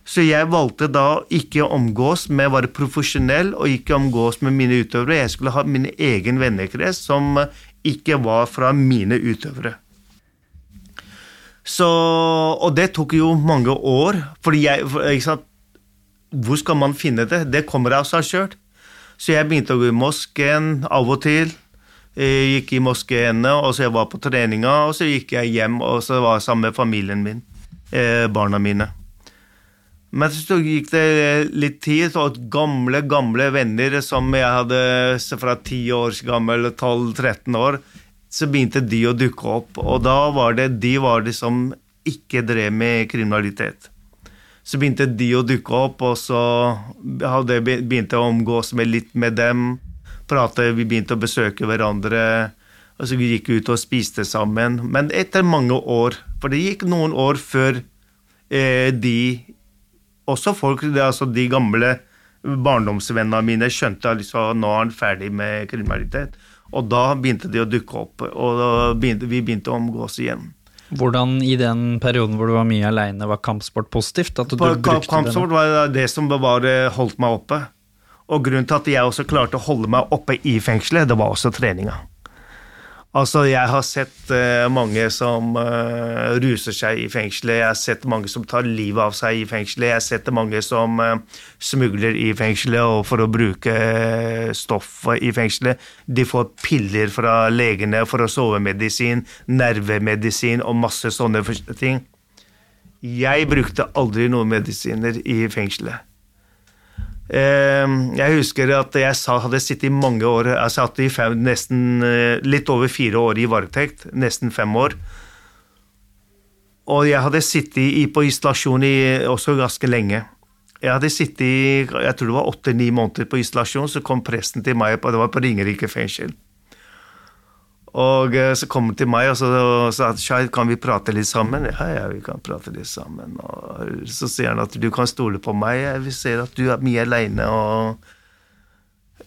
Så jeg valgte da ikke å omgås med å være profesjonell og ikke omgås med mine utøvere. Jeg skulle ha min egen vennekrets som ikke var fra mine utøvere. Så, og det tok jo mange år, fordi jeg ikke sant, Hvor skal man finne det? Det kommer av seg sjøl. Så jeg begynte å gå i moskeen av og til. Jeg gikk i moskeene, og så jeg var på treninga, og så gikk jeg hjem og så var jeg sammen med familien min, eh, barna mine. Men så gikk det litt tid, og gamle, gamle venner som jeg hadde fra 10 års gammel, 12-13 år, så begynte de å dukke opp. Og da var det de var de som ikke drev med kriminalitet. Så begynte de å dukke opp, og så hadde jeg begynt å omgås med litt med dem. Prate, vi begynte å besøke hverandre. Og så gikk vi ut og spiste sammen. Men etter mange år, for det gikk noen år før eh, de også folk, altså de gamle barndomsvennene mine skjønte at liksom, nå er han ferdig med kriminalitet. Og da begynte de å dukke opp, og begynte, vi begynte å omgås igjen. Hvordan i den perioden hvor du var mye aleine, var kampsport positivt? Kampsport var det som var, holdt meg oppe. Og grunnen til at jeg også klarte å holde meg oppe i fengselet, det var også treninga. Altså, jeg har sett uh, mange som uh, ruser seg i fengselet. Jeg har sett mange som tar livet av seg i fengselet. Jeg har sett mange som uh, smugler i fengselet og for å bruke stoff i fengselet. De får piller fra legene for å sovemedisin, nervemedisin og masse sånne ting. Jeg brukte aldri noen medisiner i fengselet. Ehm, jeg husker at jeg hadde sittet i mange år Jeg satt i fem, nesten eh, litt over fire år i varetekt, nesten fem år. Og jeg hadde sittet på isolasjon i, også ganske lenge. Jeg hadde sittet i jeg tror det var åtte-ni måneder på isolasjon, så kom presten til meg, på, det var på Ringerike fengsel. Og eh, så kom han til meg og så sa at kan vi prate litt sammen? Ja, ja, vi kan prate litt sammen. Og så sier han at du kan stole på meg, vi ser at du er mye aleine, og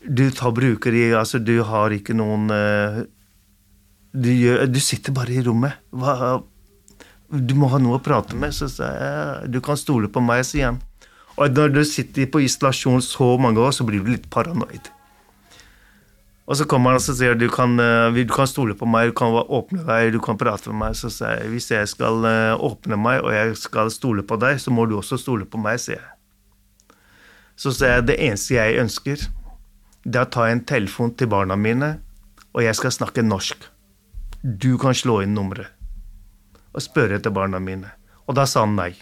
du tar bruker i Altså, du har ikke noen eh, du, gjør, du sitter bare i rommet. Hva, du må ha noe å prate med. Så sa jeg du kan stole på meg, sier han. Og når du sitter på isolasjon så mange år, så blir du litt paranoid. Og så kommer han og sier du kan, eh, du kan stole på meg, du kan åpne deg, du kan prate med meg. Så sier jeg hvis jeg skal eh, åpne meg og jeg skal stole på deg, så må du også stole på meg, sier jeg. Så sier jeg det eneste jeg ønsker, det er å ta en telefon til barna mine, og jeg skal snakke norsk. Du kan slå inn nummeret og spørre etter barna mine. Og da sa han nei.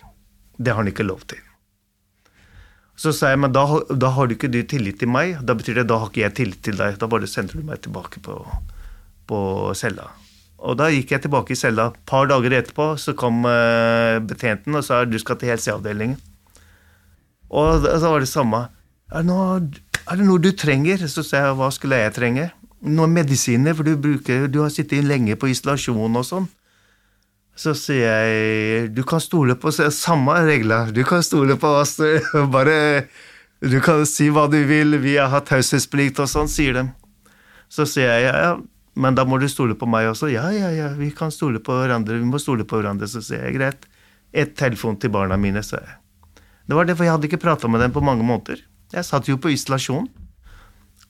Det har han ikke lov til. Så sa jeg men da, da har du ikke du tillit til meg. Da betyr det da har ikke jeg tillit til deg. Da bare sender du meg tilbake på, på cella. Og da gikk jeg tilbake i cella. Et par dager etterpå så kom uh, betjenten og sa du skal til helseavdelingen. Og da var det samme. Er det, noe, er det noe du trenger? Så sa jeg hva skulle jeg trenge? Noen medisiner, for du, bruker, du har sittet lenge på isolasjon og sånn. Så sier jeg du kan stole på Samme regler. Du kan stole på oss. Bare Du kan si hva du vil. Vi har hatt taushetsplikt og sånn, sier de. Så sier jeg ja, ja, men da må du stole på meg også. Ja, ja, ja, vi kan stole på hverandre. Vi må stole på hverandre. Så sier jeg greit. Et telefon til barna mine, sa jeg. Det var det, for jeg hadde ikke prata med dem på mange måneder. Jeg satt jo på isolasjon.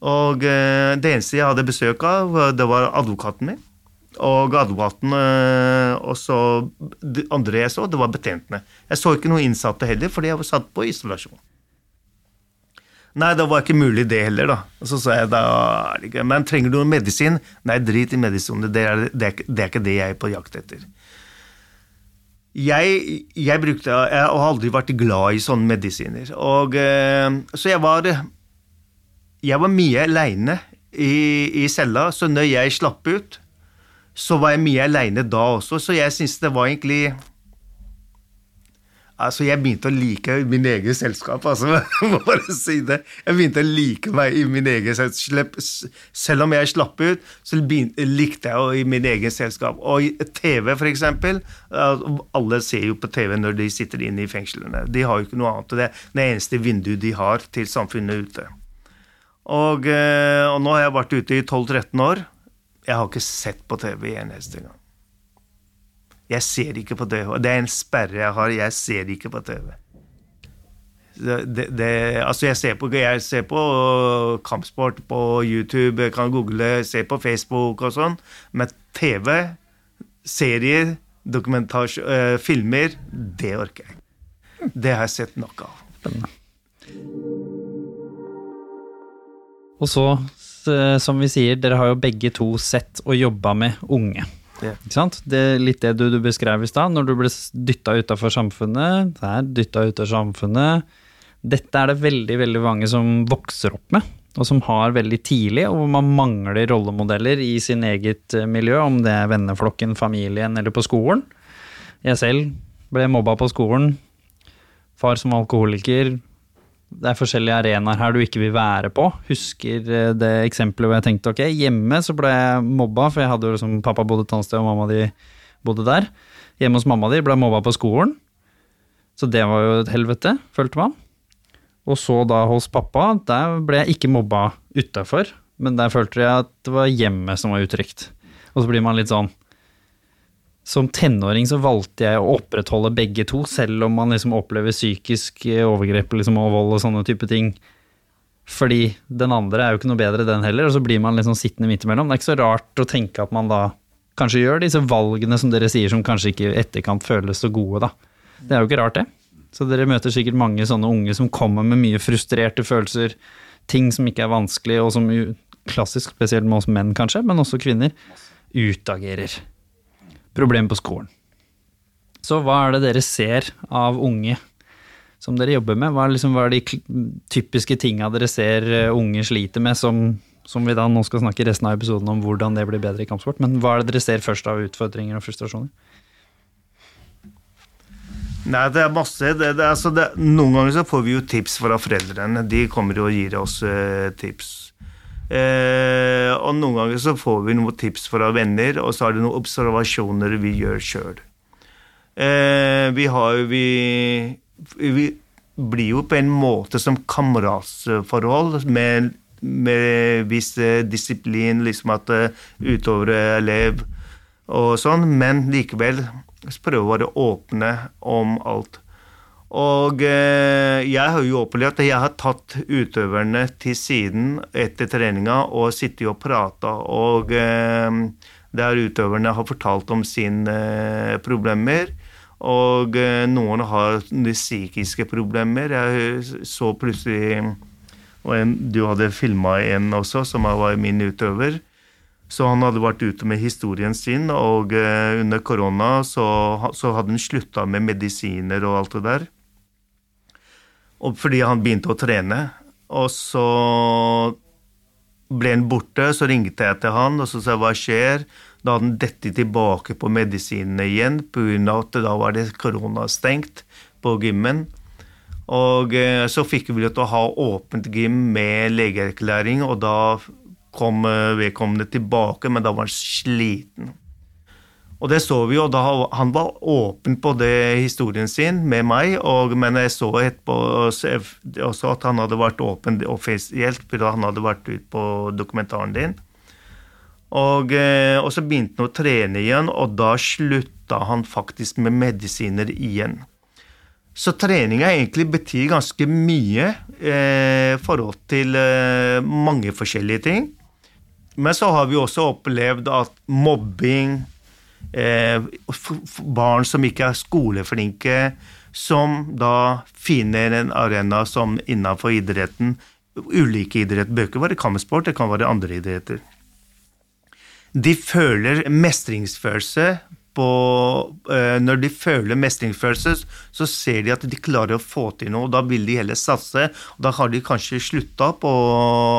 Og eh, det eneste jeg hadde besøk av, det var advokaten min og advokaten. Eh, og så andre jeg så, det var betjentene. Jeg så ikke noen innsatte heller, fordi jeg var satt på isolasjon. Nei, det var ikke mulig, det heller, da. Så sa jeg da Men trenger du noe medisin? Nei, drit i medisinene. Det det, det er ikke det jeg er på jakt etter. Jeg, jeg brukte Jeg har aldri vært glad i sånne medisiner. Og, eh, så jeg var Jeg var mye aleine i, i cella, så når jeg slapp ut så var jeg mye aleine da også, så jeg syns det var egentlig Altså, jeg begynte å like min egen selskap, altså. Bare si det. Jeg begynte å like meg i min egen selskap. Selv om jeg slapp ut, så likte jeg i min egen selskap. Og TV, for eksempel. Alle ser jo på TV når de sitter inne i fengslene. De har jo ikke noe annet. Det er det eneste vinduet de har til samfunnet ute. Og, eh, og nå har jeg vært ute i 12-13 år. Jeg har ikke sett på TV en eneste gang. Jeg ser ikke på TV. Det er en sperre jeg har. Jeg ser ikke på TV. Det, det, altså jeg ser, på, jeg ser på kampsport på YouTube, jeg kan google, se på Facebook og sånn, men TV, serier, dokumentasj, uh, filmer, det orker jeg. Det har jeg sett nok av. Og så som vi sier, dere har jo begge to sett og jobba med unge. Yeah. Ikke sant? Det er litt det du, du beskrev i stad, når du ble dytta utafor samfunnet. Der, dytta ut av samfunnet. Dette er det veldig, veldig mange som vokser opp med, og som har veldig tidlig, og hvor man mangler rollemodeller i sin eget eh, miljø, om det er venneflokken, familien eller på skolen. Jeg selv ble mobba på skolen. Far som alkoholiker, det er forskjellige arenaer her du ikke vil være på. Husker eh, det eksempelet hvor jeg tenkte ok, hjemme så ble jeg mobba, for jeg hadde jo liksom pappa bodde et annet sted og mamma di bodde der. Hjemme hos mamma di ble jeg mobba på skolen. Så det var jo et helvete, følte man. Og så da hos pappa, der ble jeg ikke mobba utafor, men der følte jeg at det var hjemmet som var utrygt. Og så blir man litt sånn som tenåring så valgte jeg å opprettholde begge to, selv om man liksom opplever psykisk overgrep liksom, og vold og sånne type ting. Fordi den andre er jo ikke noe bedre, den heller, og så blir man liksom sittende midt imellom. Det er ikke så rart å tenke at man da kanskje gjør disse valgene som dere sier, som kanskje ikke i etterkant føles så gode, da. Det er jo ikke rart, det. Så dere møter sikkert mange sånne unge som kommer med mye frustrerte følelser, ting som ikke er vanskelig, og som klassisk, spesielt med oss menn kanskje, men også kvinner, utagerer problem på skolen. Så hva er det dere ser av unge som dere jobber med? Hva er, liksom, hva er de typiske tinga dere ser eh, unge sliter med, som, som, vi da nå skal snakke resten av episoden om hvordan det blir bedre i kampsport? Men hva er det dere ser først av utfordringer og frustrasjoner? Nei, det er masse. Det, det, altså det, noen ganger så får vi jo tips fra foreldrene. De kommer jo og gir oss eh, tips. Eh, og noen ganger så får vi noen tips fra venner, og så er det noen observasjoner vi gjør sjøl. Eh, vi har jo vi, vi blir jo på en måte som kameratsforhold med, med viss eh, disiplin, liksom at utover utøvere, elev og sånn, men likevel prøve å være åpne om alt. Og eh, jeg har jo opplevd at jeg har tatt utøverne til siden etter treninga og sittet og prata, og eh, der utøverne har fortalt om sine eh, problemer. Og noen har psykiske problemer. Jeg så plutselig og en, Du hadde filma en også, som var min utøver. Så han hadde vært ute med historien sin, og under korona så, så hadde han slutta med medisiner og alt det der. Og fordi han begynte å trene. Og så ble han borte, så ringte jeg til han og så sa jeg hva skjer. Da hadde han dette tilbake på medisinene igjen pga. at da var det koronastengt på gymmen. Og eh, så fikk vi til å ha åpent gym med legeerklæring, og da kom eh, vedkommende tilbake, men da var han sliten. Og det så vi jo, da Han var åpen på det historien sin med meg, og, men jeg så etterpå også at han hadde vært åpen offisielt, fordi han hadde vært ute på dokumentaren din. Og, eh, og, så begynte han å trene igjen, og da slutta han faktisk med medisiner igjen. Så treninga egentlig betyr ganske mye i eh, forhold til eh, mange forskjellige ting. Men så har vi også opplevd at mobbing, eh, barn som ikke er skoleflinke, som da finner en arena som innenfor idretten Ulike idretter bør ikke være kampsport, det kan være andre idretter. De føler mestringsfølelse på, eh, Når de føler mestringsfølelse, så ser de at de klarer å få til noe. Da vil de heller satse. og Da har de kanskje slutta på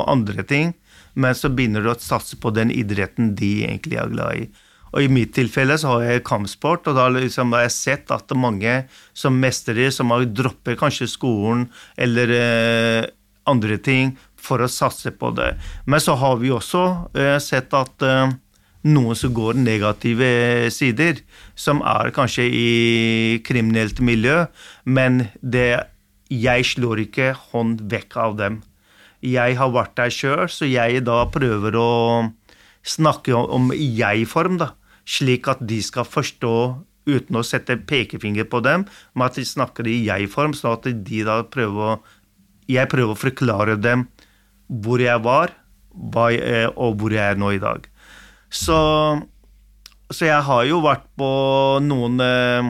andre ting men så begynner de å satse på den idretten de egentlig er glad i. Og I mitt tilfelle så har jeg kampsport, og da liksom har jeg sett at mange som mestrer, som har dropper kanskje skolen eller eh, andre ting for å satse på det. Men så har vi også eh, sett at eh, noen som går negative sider, som er kanskje i kriminelt miljø, men det, jeg slår ikke hånd vekk av dem jeg har vært der sjøl, så jeg da prøver å snakke om jeg-form, da. Slik at de skal forstå, uten å sette pekefinger på dem, men at de snakker i jeg-form, sånn at de da prøver å Jeg prøver å forklare dem hvor jeg var, jeg, og hvor jeg er nå i dag. Så, så jeg har jo vært på noen eh,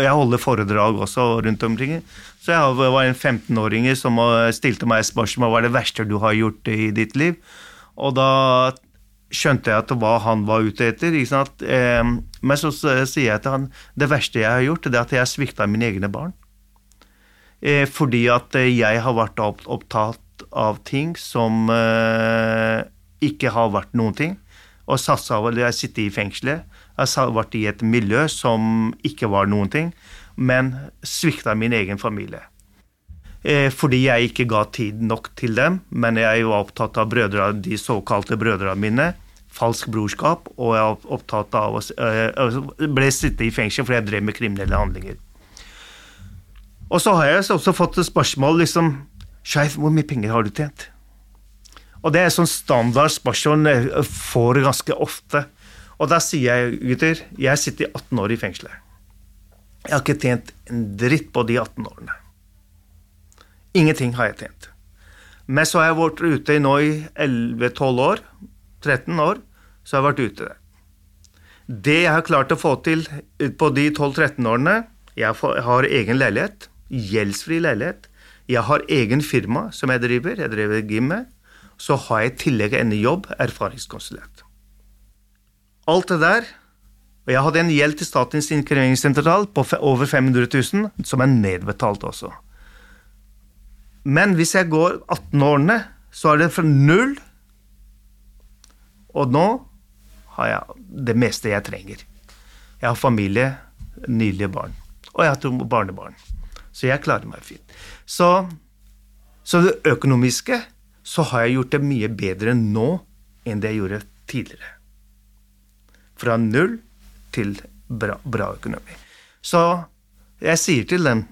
Jeg holder foredrag også rundt omkring. Så jeg var en 15-åring som stilte meg spørsmål hva er det verste du har gjort i ditt liv. Og da skjønte jeg at hva han var ute etter. Ehm, men så sier jeg til han det verste jeg har gjort, det er at jeg svikta mine egne barn. Eh, fordi at jeg har vært opptatt av ting som eh, ikke har vært noen ting. Og satsa over Jeg sitter i fengselet. Jeg har vært i et miljø som ikke var noen ting men svikta min egen familie. Eh, fordi jeg ikke ga tid nok til dem, men jeg var opptatt av brødre, de såkalte brødrene mine. Falsk brorskap, og jeg opptatt av å eh, ble sittet i fengsel fordi jeg drev med kriminelle handlinger. Og så har jeg også fått et spørsmål liksom Skeif, hvor mye penger har du tjent? Og det er sånn standard spørsmål jeg får ganske ofte. Og da sier jeg, gutter, jeg sitter 18 år i fengselet. Jeg har ikke tjent en dritt på de 18 årene. Ingenting har jeg tjent. Men så har jeg vært ute nå i 11-12 år, 13 år, så har jeg vært ute der. Det jeg har klart å få til på de 12-13 årene Jeg har egen leilighet, gjeldsfri leilighet. Jeg har egen firma som jeg driver, jeg driver gym med. Så har jeg i tillegg en jobb, erfaringskonsulent. Alt det der og jeg hadde en gjeld til Statens innkrevingssentral på over 500 000, som er nedbetalt også. Men hvis jeg går 18 årene, så er det fra null, og nå har jeg det meste jeg trenger. Jeg har familie, nydelige barn. Og jeg har to barnebarn. Så jeg klarer meg fint. Så, så det økonomiske så har jeg gjort det mye bedre nå enn det jeg gjorde tidligere. Fra null til bra, bra økonomi. Så jeg sier til dem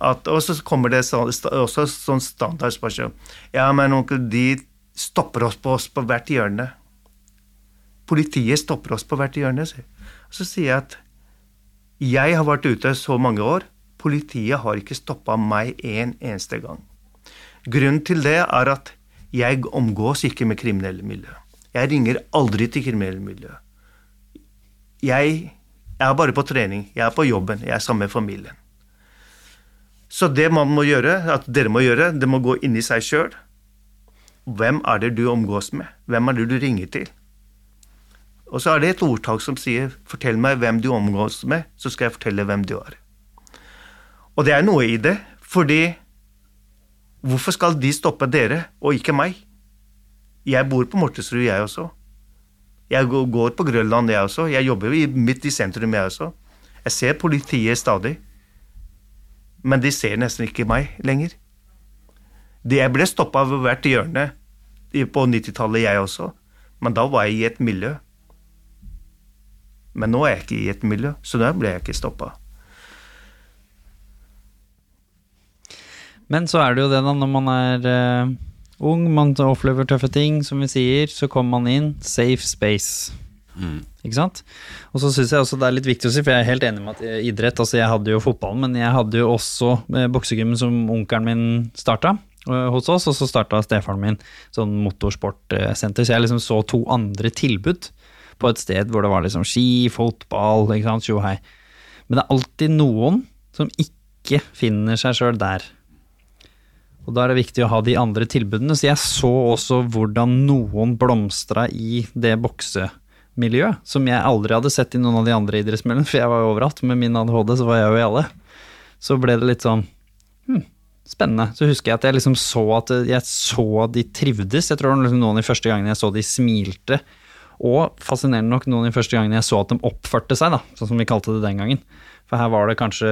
at, Og så kommer det så, også sånn standardspørsmål. Ja, men onkel, de stopper oss på oss på hvert hjørne. Politiet stopper oss på hvert hjørne. sier. Så sier jeg at jeg har vært ute så mange år. Politiet har ikke stoppa meg en eneste gang. Grunnen til det er at jeg omgås ikke med kriminelle miljø. Jeg ringer aldri til kriminelle miljø. Jeg, er bare på trening. Jeg er på jobben. Jeg er sammen med familien. Så det man må gjøre, at dere må gjøre, det må gå inn i seg sjøl. Hvem er det du omgås med? Hvem er det du ringer til? Og så er det et ordtak som sier 'fortell meg hvem du omgås med, så skal jeg fortelle hvem du er'. Og det er noe i det, fordi hvorfor skal de stoppe dere og ikke meg? Jeg bor på Mortensrud, jeg også. Jeg går på Grønland, jeg også. Jeg jobber midt i sentrum, jeg også. Jeg ser politiet stadig. Men de ser nesten ikke meg lenger. Jeg ble stoppa ved hvert hjørne på 90-tallet, jeg også. Men da var jeg i et miljø. Men nå er jeg ikke i et miljø, så da ble jeg ikke stoppa. Men så er det jo det, da, når man er uh, ung, man opplever tøffe ting, som vi sier, så kommer man inn. Safe space. Ikke sant? Og så syns jeg også det er litt viktig å si, for jeg er helt enig med at idrett Altså, jeg hadde jo fotballen, men jeg hadde jo også eh, boksegymmen som onkelen min starta eh, hos oss, og så starta stefaren min sånn motorsportsenter, så jeg liksom så to andre tilbud på et sted hvor det var liksom ski, fotball, ikke sant, tjo hei. Men det er alltid noen som ikke finner seg sjøl der. Og da er det viktig å ha de andre tilbudene. Så jeg så også hvordan noen blomstra i det boksemiljøet, som jeg aldri hadde sett i noen av de andre idrettsmiljøene, for jeg var jo overalt. Med min ADHD så var jeg jo i alle. Så ble det litt sånn hm, spennende. Så husker jeg at jeg liksom så at jeg så de trivdes. Jeg tror det liksom noen av de første gangene jeg så de smilte. Og fascinerende nok noen av de første gangene jeg så at de oppførte seg, da, sånn som vi kalte det den gangen. For her var det kanskje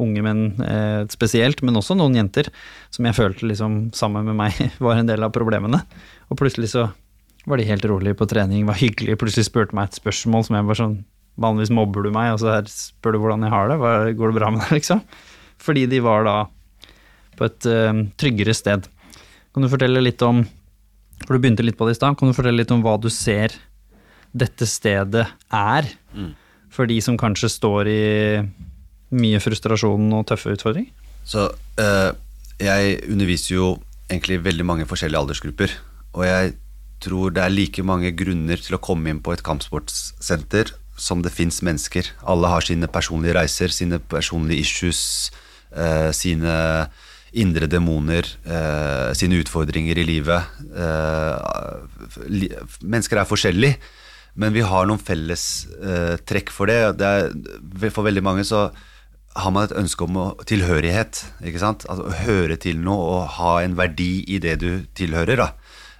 unge menn eh, spesielt, men også noen jenter som jeg følte liksom sammen med meg var en del av problemene. Og plutselig så var de helt rolige på trening, var hyggelige, plutselig spurte meg et spørsmål som jeg var sånn Vanligvis mobber du meg, og så her spør du hvordan jeg har det. Hva, går det bra med deg, liksom? Fordi de var da på et uh, tryggere sted. Kan du fortelle litt om For du begynte litt på det i stad. Kan du fortelle litt om hva du ser dette stedet er? For de som kanskje står i mye frustrasjon og tøffe utfordringer? Så uh, jeg underviser jo egentlig veldig mange forskjellige aldersgrupper. Og jeg tror det er like mange grunner til å komme inn på et kampsportsenter som det fins mennesker. Alle har sine personlige reiser, sine personlige issues, eh, sine indre demoner, eh, sine utfordringer i livet. Eh, mennesker er forskjellige, men vi har noen felles eh, trekk for det. det er, for veldig mange så har man et ønske om tilhørighet. ikke sant? Altså, høre til noe og ha en verdi i det du tilhører. da.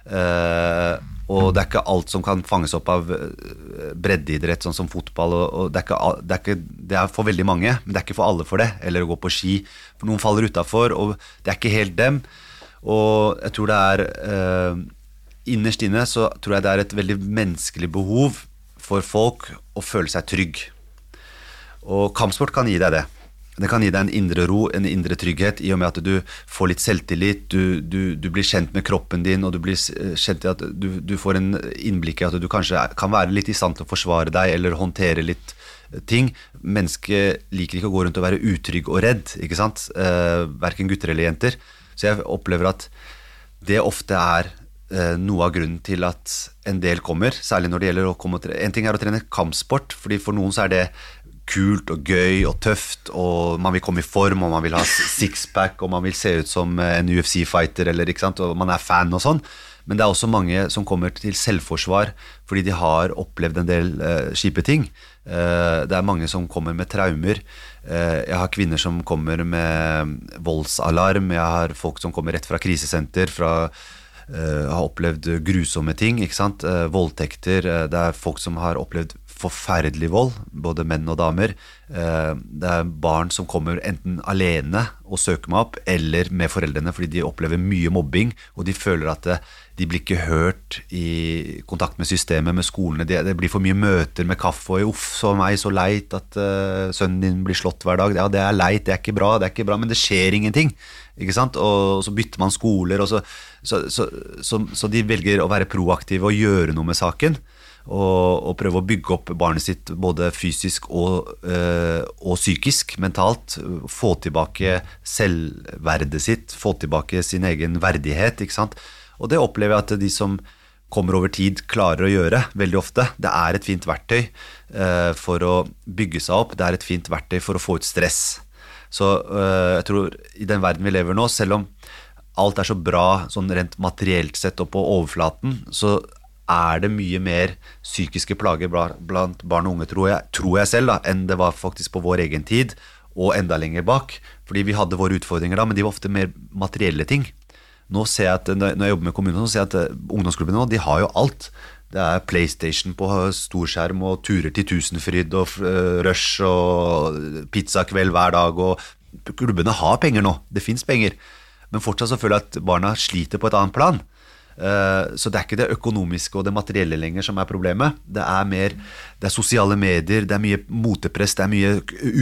Eh, og det er ikke alt som kan fanges opp av eh, breddeidrett, sånn som fotball. Det, er ikke, det, er ikke, det er for veldig mange, men det er ikke for alle for det. Eller å gå på ski. For noen faller utafor, og det er ikke helt dem. Og jeg tror det er eh, Innerst inne så tror jeg det er et veldig menneskelig behov for folk å føle seg trygg. Og kampsport kan gi deg det. Det kan gi deg en indre ro, en indre trygghet, i og med at du får litt selvtillit, du, du, du blir kjent med kroppen din, og du blir kjent i at du, du får en innblikk i at du kanskje kan være litt i stand til å forsvare deg, eller håndtere litt eh, ting. Mennesket liker ikke å gå rundt og være utrygg og redd, ikke sant? Eh, verken gutter eller jenter. Så jeg opplever at det ofte er eh, noe av grunnen til at en del kommer, særlig når det gjelder å komme og trene. En ting er å trene kampsport, fordi for noen så er det kult og gøy og tøft, og man vil komme i form, og man vil ha sixpack, og man vil se ut som eh, en UFC-fighter, eller ikke sant, og man er fan og sånn. Men det er også mange som kommer til selvforsvar fordi de har opplevd en del eh, kjipe ting. Eh, det er mange som kommer med traumer. Eh, jeg har kvinner som kommer med voldsalarm. Jeg har folk som kommer rett fra krisesenter, fra eh, har opplevd grusomme ting. ikke sant? Eh, voldtekter. det er folk som har opplevd forferdelig vold, både menn og damer. Eh, Det er barn som kommer enten alene og søker meg opp, eller med foreldrene fordi de opplever mye mobbing, og de føler at de blir ikke hørt i kontakt med systemet, med skolene. Det, blir for mye møter med kaffe og 'uff, så meg, så leit at eh, sønnen din blir slått hver dag'. Ja, det er leit, det er ikke bra, det er ikke bra, men det skjer ingenting. Ikke sant? Og så bytter man skoler, og så, så, så, så de velger å være proaktive og gjøre noe med saken. Og, og prøve å bygge opp barnet sitt både fysisk og, øh, og psykisk, mentalt. Få tilbake selvverdet sitt, få tilbake sin egen verdighet. ikke sant? Og det opplever jeg at de som kommer over tid, klarer å gjøre veldig ofte. Det er et fint verktøy øh, for å bygge seg opp, det er et fint verktøy for å få ut stress. Så øh, jeg tror i den verden vi lever nå, selv om alt er så bra sånn rent materielt sett og på overflaten, så er det mye mer psykiske plager blant barn og unge, tror jeg, tror jeg selv, da, enn det var faktisk på vår egen tid, og enda lenger bak. Fordi vi hadde våre utfordringer da, men de var ofte mer materielle ting. Nå ser jeg at når jeg jobber med kommunene, så ser jeg at eh, ungdomsklubbene nå, de har jo alt. Det er PlayStation på storskjerm og turer til Tusenfryd og eh, Rush og pizzakveld hver dag. og Klubbene har penger nå, det fins penger. Men fortsatt så føler jeg at barna sliter på et annet plan. Eh, Så det er ikke det økonomiske og det materielle lenger som er problemet. Det er mer det er sosiale medier, det er mye motepress, det er mye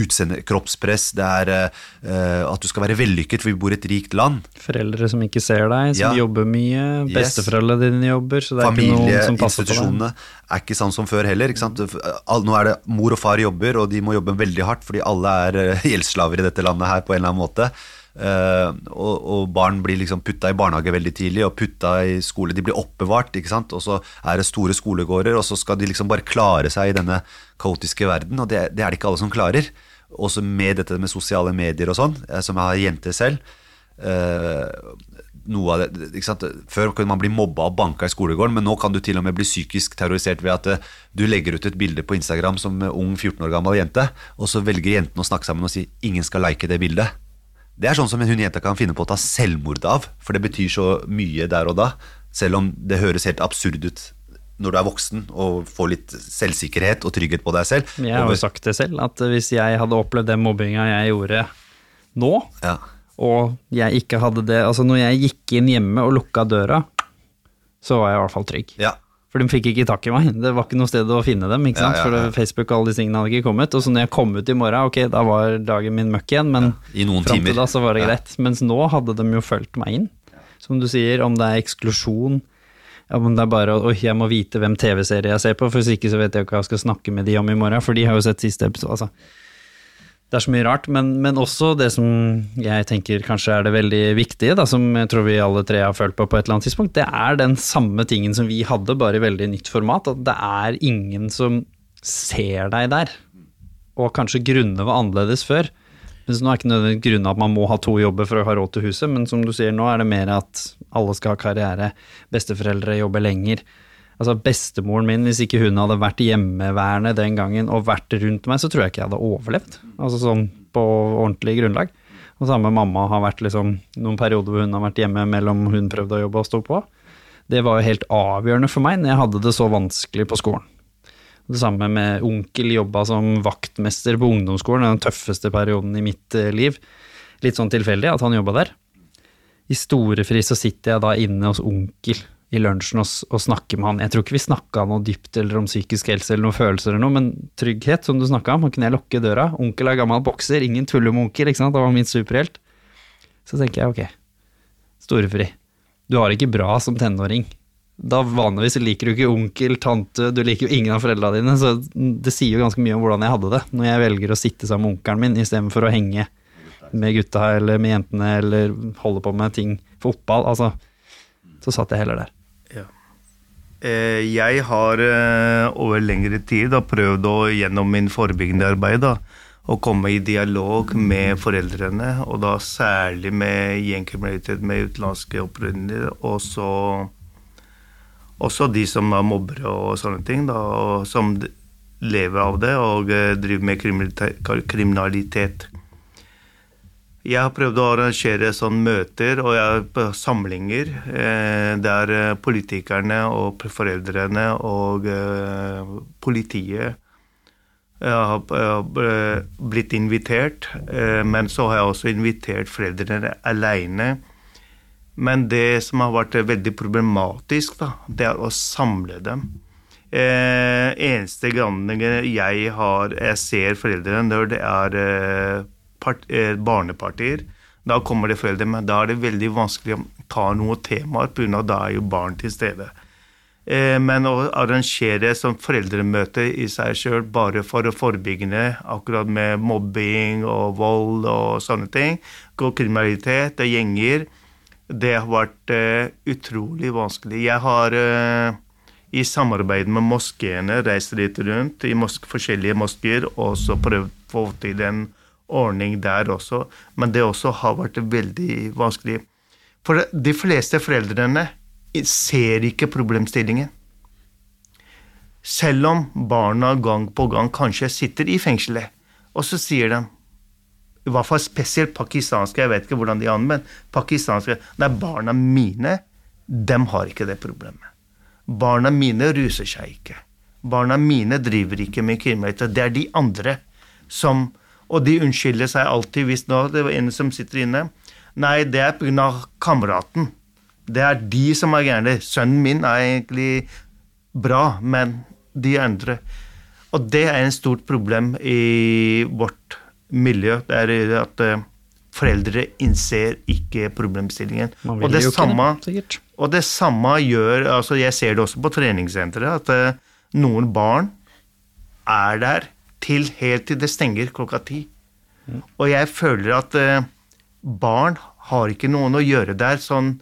utseende, kroppspress, det er eh, at du skal være vellykket, for vi bor i et rikt land. Foreldre som ikke ser deg, som Ja. jobber mye. Besteforeldrene dine jobber, så det er ikke noen som passer på deg. Er ikke sånn som før heller. Nå er det mor og far jobber, og de må jobbe veldig hardt, fordi alle er eh, gjeldsslaver i dette landet her på en eller annen måte. Eh, og, og barn blir liksom putta i barnehage veldig tidlig, og putta i skole. De blir oppbevart, ikke sant. Og så er det store skolegårder, og så skal de liksom bare klare seg i denne kaotiske verden, og det, det er det ikke alle som klarer. Også med dette med sosiale medier og sånn, eh, som jeg har jenter selv. Eh, noe av det, ikke sant? Før kunne man bli mobba og banka i skolegården, men nå kan du til og med bli psykisk terrorisert ved at du legger ut et bilde på Instagram som ung 14 år gammel jente, og så velger jentene å snakke sammen og si 'ingen skal like det bildet'. Det er sånn som hun jenta kan finne på å ta selvmord av, for det betyr så mye der og da, selv om det høres helt absurd ut når du er voksen og får litt selvsikkerhet og trygghet på deg selv. Jeg har jo sagt det selv, at hvis jeg hadde opplevd den mobbinga jeg gjorde nå, ja. og jeg ikke hadde det Altså når jeg gikk inn hjemme og lukka døra, så var jeg i hvert fall trygg. ja. For de fikk ikke tak i meg. Det var ikke noe sted å finne dem. ikke sant? ja, For ja. For Facebook og alle disse tingene hadde ikke kommet. Og så når jeg kom ut i morgen, ok, da var dagen min møkk igjen, men I noen fram timer. til da så var det Ja. greit. Mens nå hadde de jo fulgt meg inn. Som du sier, om det er eksklusjon, ja, men det er bare Oi, jeg må vite hvem TV-serie jeg ser på, for hvis ikke så vet jeg jo ikke hva jeg skal snakke med de om i morgen, for de har jo sett siste episode. Altså. Det er så mye rart, men, men også det som jeg tenker kanskje er det veldig viktige, da, som jeg tror vi alle tre har følt på på et eller annet tidspunkt, det er den samme tingen som vi hadde, bare i veldig nytt format. At det er ingen som ser deg der. Og kanskje grunnene var annerledes før. Mens nå er ikke nødvendigvis grunnen at man må ha to jobber for å ha råd til huset, men som du sier, nå er det mer at alle skal ha karriere, besteforeldre jobber lenger. Altså Bestemoren min, hvis ikke hun hadde vært hjemmeværende den gangen og vært rundt meg, så tror jeg ikke jeg hadde overlevd. Altså sånn på ordentlig grunnlag. Og samme mamma har vært liksom noen perioder hvor hun har vært hjemme mellom hun prøvde å jobbe og stå på. Det var jo helt avgjørende for meg når jeg hadde det så vanskelig på skolen. Det samme med onkel jobba som vaktmester på ungdomsskolen, den tøffeste perioden i mitt eh, liv. Litt sånn tilfeldig at han jobba der. I storefri så sitter jeg da inne hos onkel i lunsjen og, og snakke med han. Jeg tror ikke vi snakka noe dypt eller om psykisk helse eller noen følelser eller noe, men trygghet, som du snakka om. Han kunne jeg lukke døra. Onkel er gammel bokser, ingen tuller med onkel, ikke sant. Han var min superhelt. Så tenker jeg ok, storefri. Du har det ikke bra som tenåring. Da vanligvis liker du ikke onkel, tante, du liker jo ingen av foreldrene dine, så det sier jo ganske mye om hvordan jeg hadde det, når jeg velger å sitte sammen med onkelen min istedenfor å henge med gutta eller med jentene eller holde på med ting, fotball, altså. Så satt jeg heller der. Eh, Jeg har eh, over lengre tid da, prøvd å gjennom min forebyggende arbeid da, å komme i dialog med foreldrene, og da særlig med gjengkriminalitet med utenlandske opprinnelser, og så også de som er mobbere og sånne ting, da, og som lever av det og eh, driver med kriminalite- kriminalitet. Jeg har prøvd å arrangere sånne møter og jeg, samlinger eh, der eh, politikerne og foreldrene og eh, politiet Jeg har eh, blitt invitert, eh, men så har jeg også invitert foreldrene alene. Men det som har vært veldig problematisk, da, det er å samle dem. Eh, eneste gangen jeg Jeg ser foreldrene det er eh, part, eh, barnepartier. Da kommer det foreldre, men da er det veldig vanskelig å ta noen temaer, pga. da er jo barn til stede. Eh, men å arrangere som foreldremøte i seg sjøl bare for å forebygge akkurat med mobbing og vold og sånne ting, og kriminalitet og gjenger, det har vært eh, utrolig vanskelig. Jeg har eh, i samarbeid med moskeene reist litt rundt i mos forskjellige moskeer og så prøvd å få til en ordning der også, men det også har vært veldig vanskelig. For de fleste foreldrene ser ikke problemstillingen. Selv om barna gang på gang kanskje sitter i fengselet, og så sier de i hvert fall spesielt pakistanske, jeg vet ikke hvordan de men pakistanske Nei, barna mine, dem har ikke det problemet. Barna mine ruser seg ikke. Barna mine driver ikke med kriminalitet. Det er de andre som Og de unnskylder seg alltid hvis nå det var en som sitter inne. Nei, det er pga. kameraten. Det er de som er gærne. Sønnen min er egentlig bra, men de andre Og det er en stort problem i vårt miljø. Det er at eh, foreldre innser ikke problemstillingen. Og det samme det, og det samme gjør altså Jeg ser det også på treningssenteret, at eh, noen barn er der til helt til det stenger klokka ti. Og jeg føler at eh, barn har ikke noen å gjøre der sånn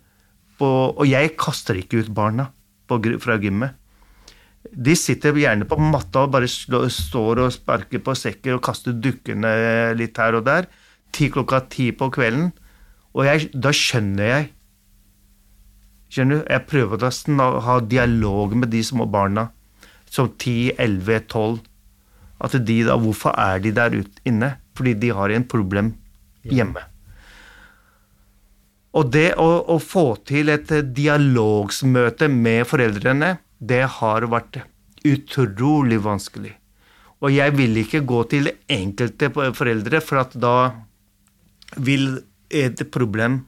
på Og jeg kaster ikke ut barna på, fra gymmet. De sitter gjerne på matta og bare slår, står og sparker på sekker og kaster dukkene litt her og der. Til klokka ti på kvelden. Og jeg, da skjønner jeg Skjønner du? Jeg prøver å ha dialog med de små barna, som 10, 11, 12. At de da, Hvorfor er de der ute inne? Fordi de har en problem hjemme. Og det å, å få til et eh, dialogsmøte med foreldrene, det har vært utrolig vanskelig. Og jeg vil ikke gå til enkelte foreldre, for at da vil et problem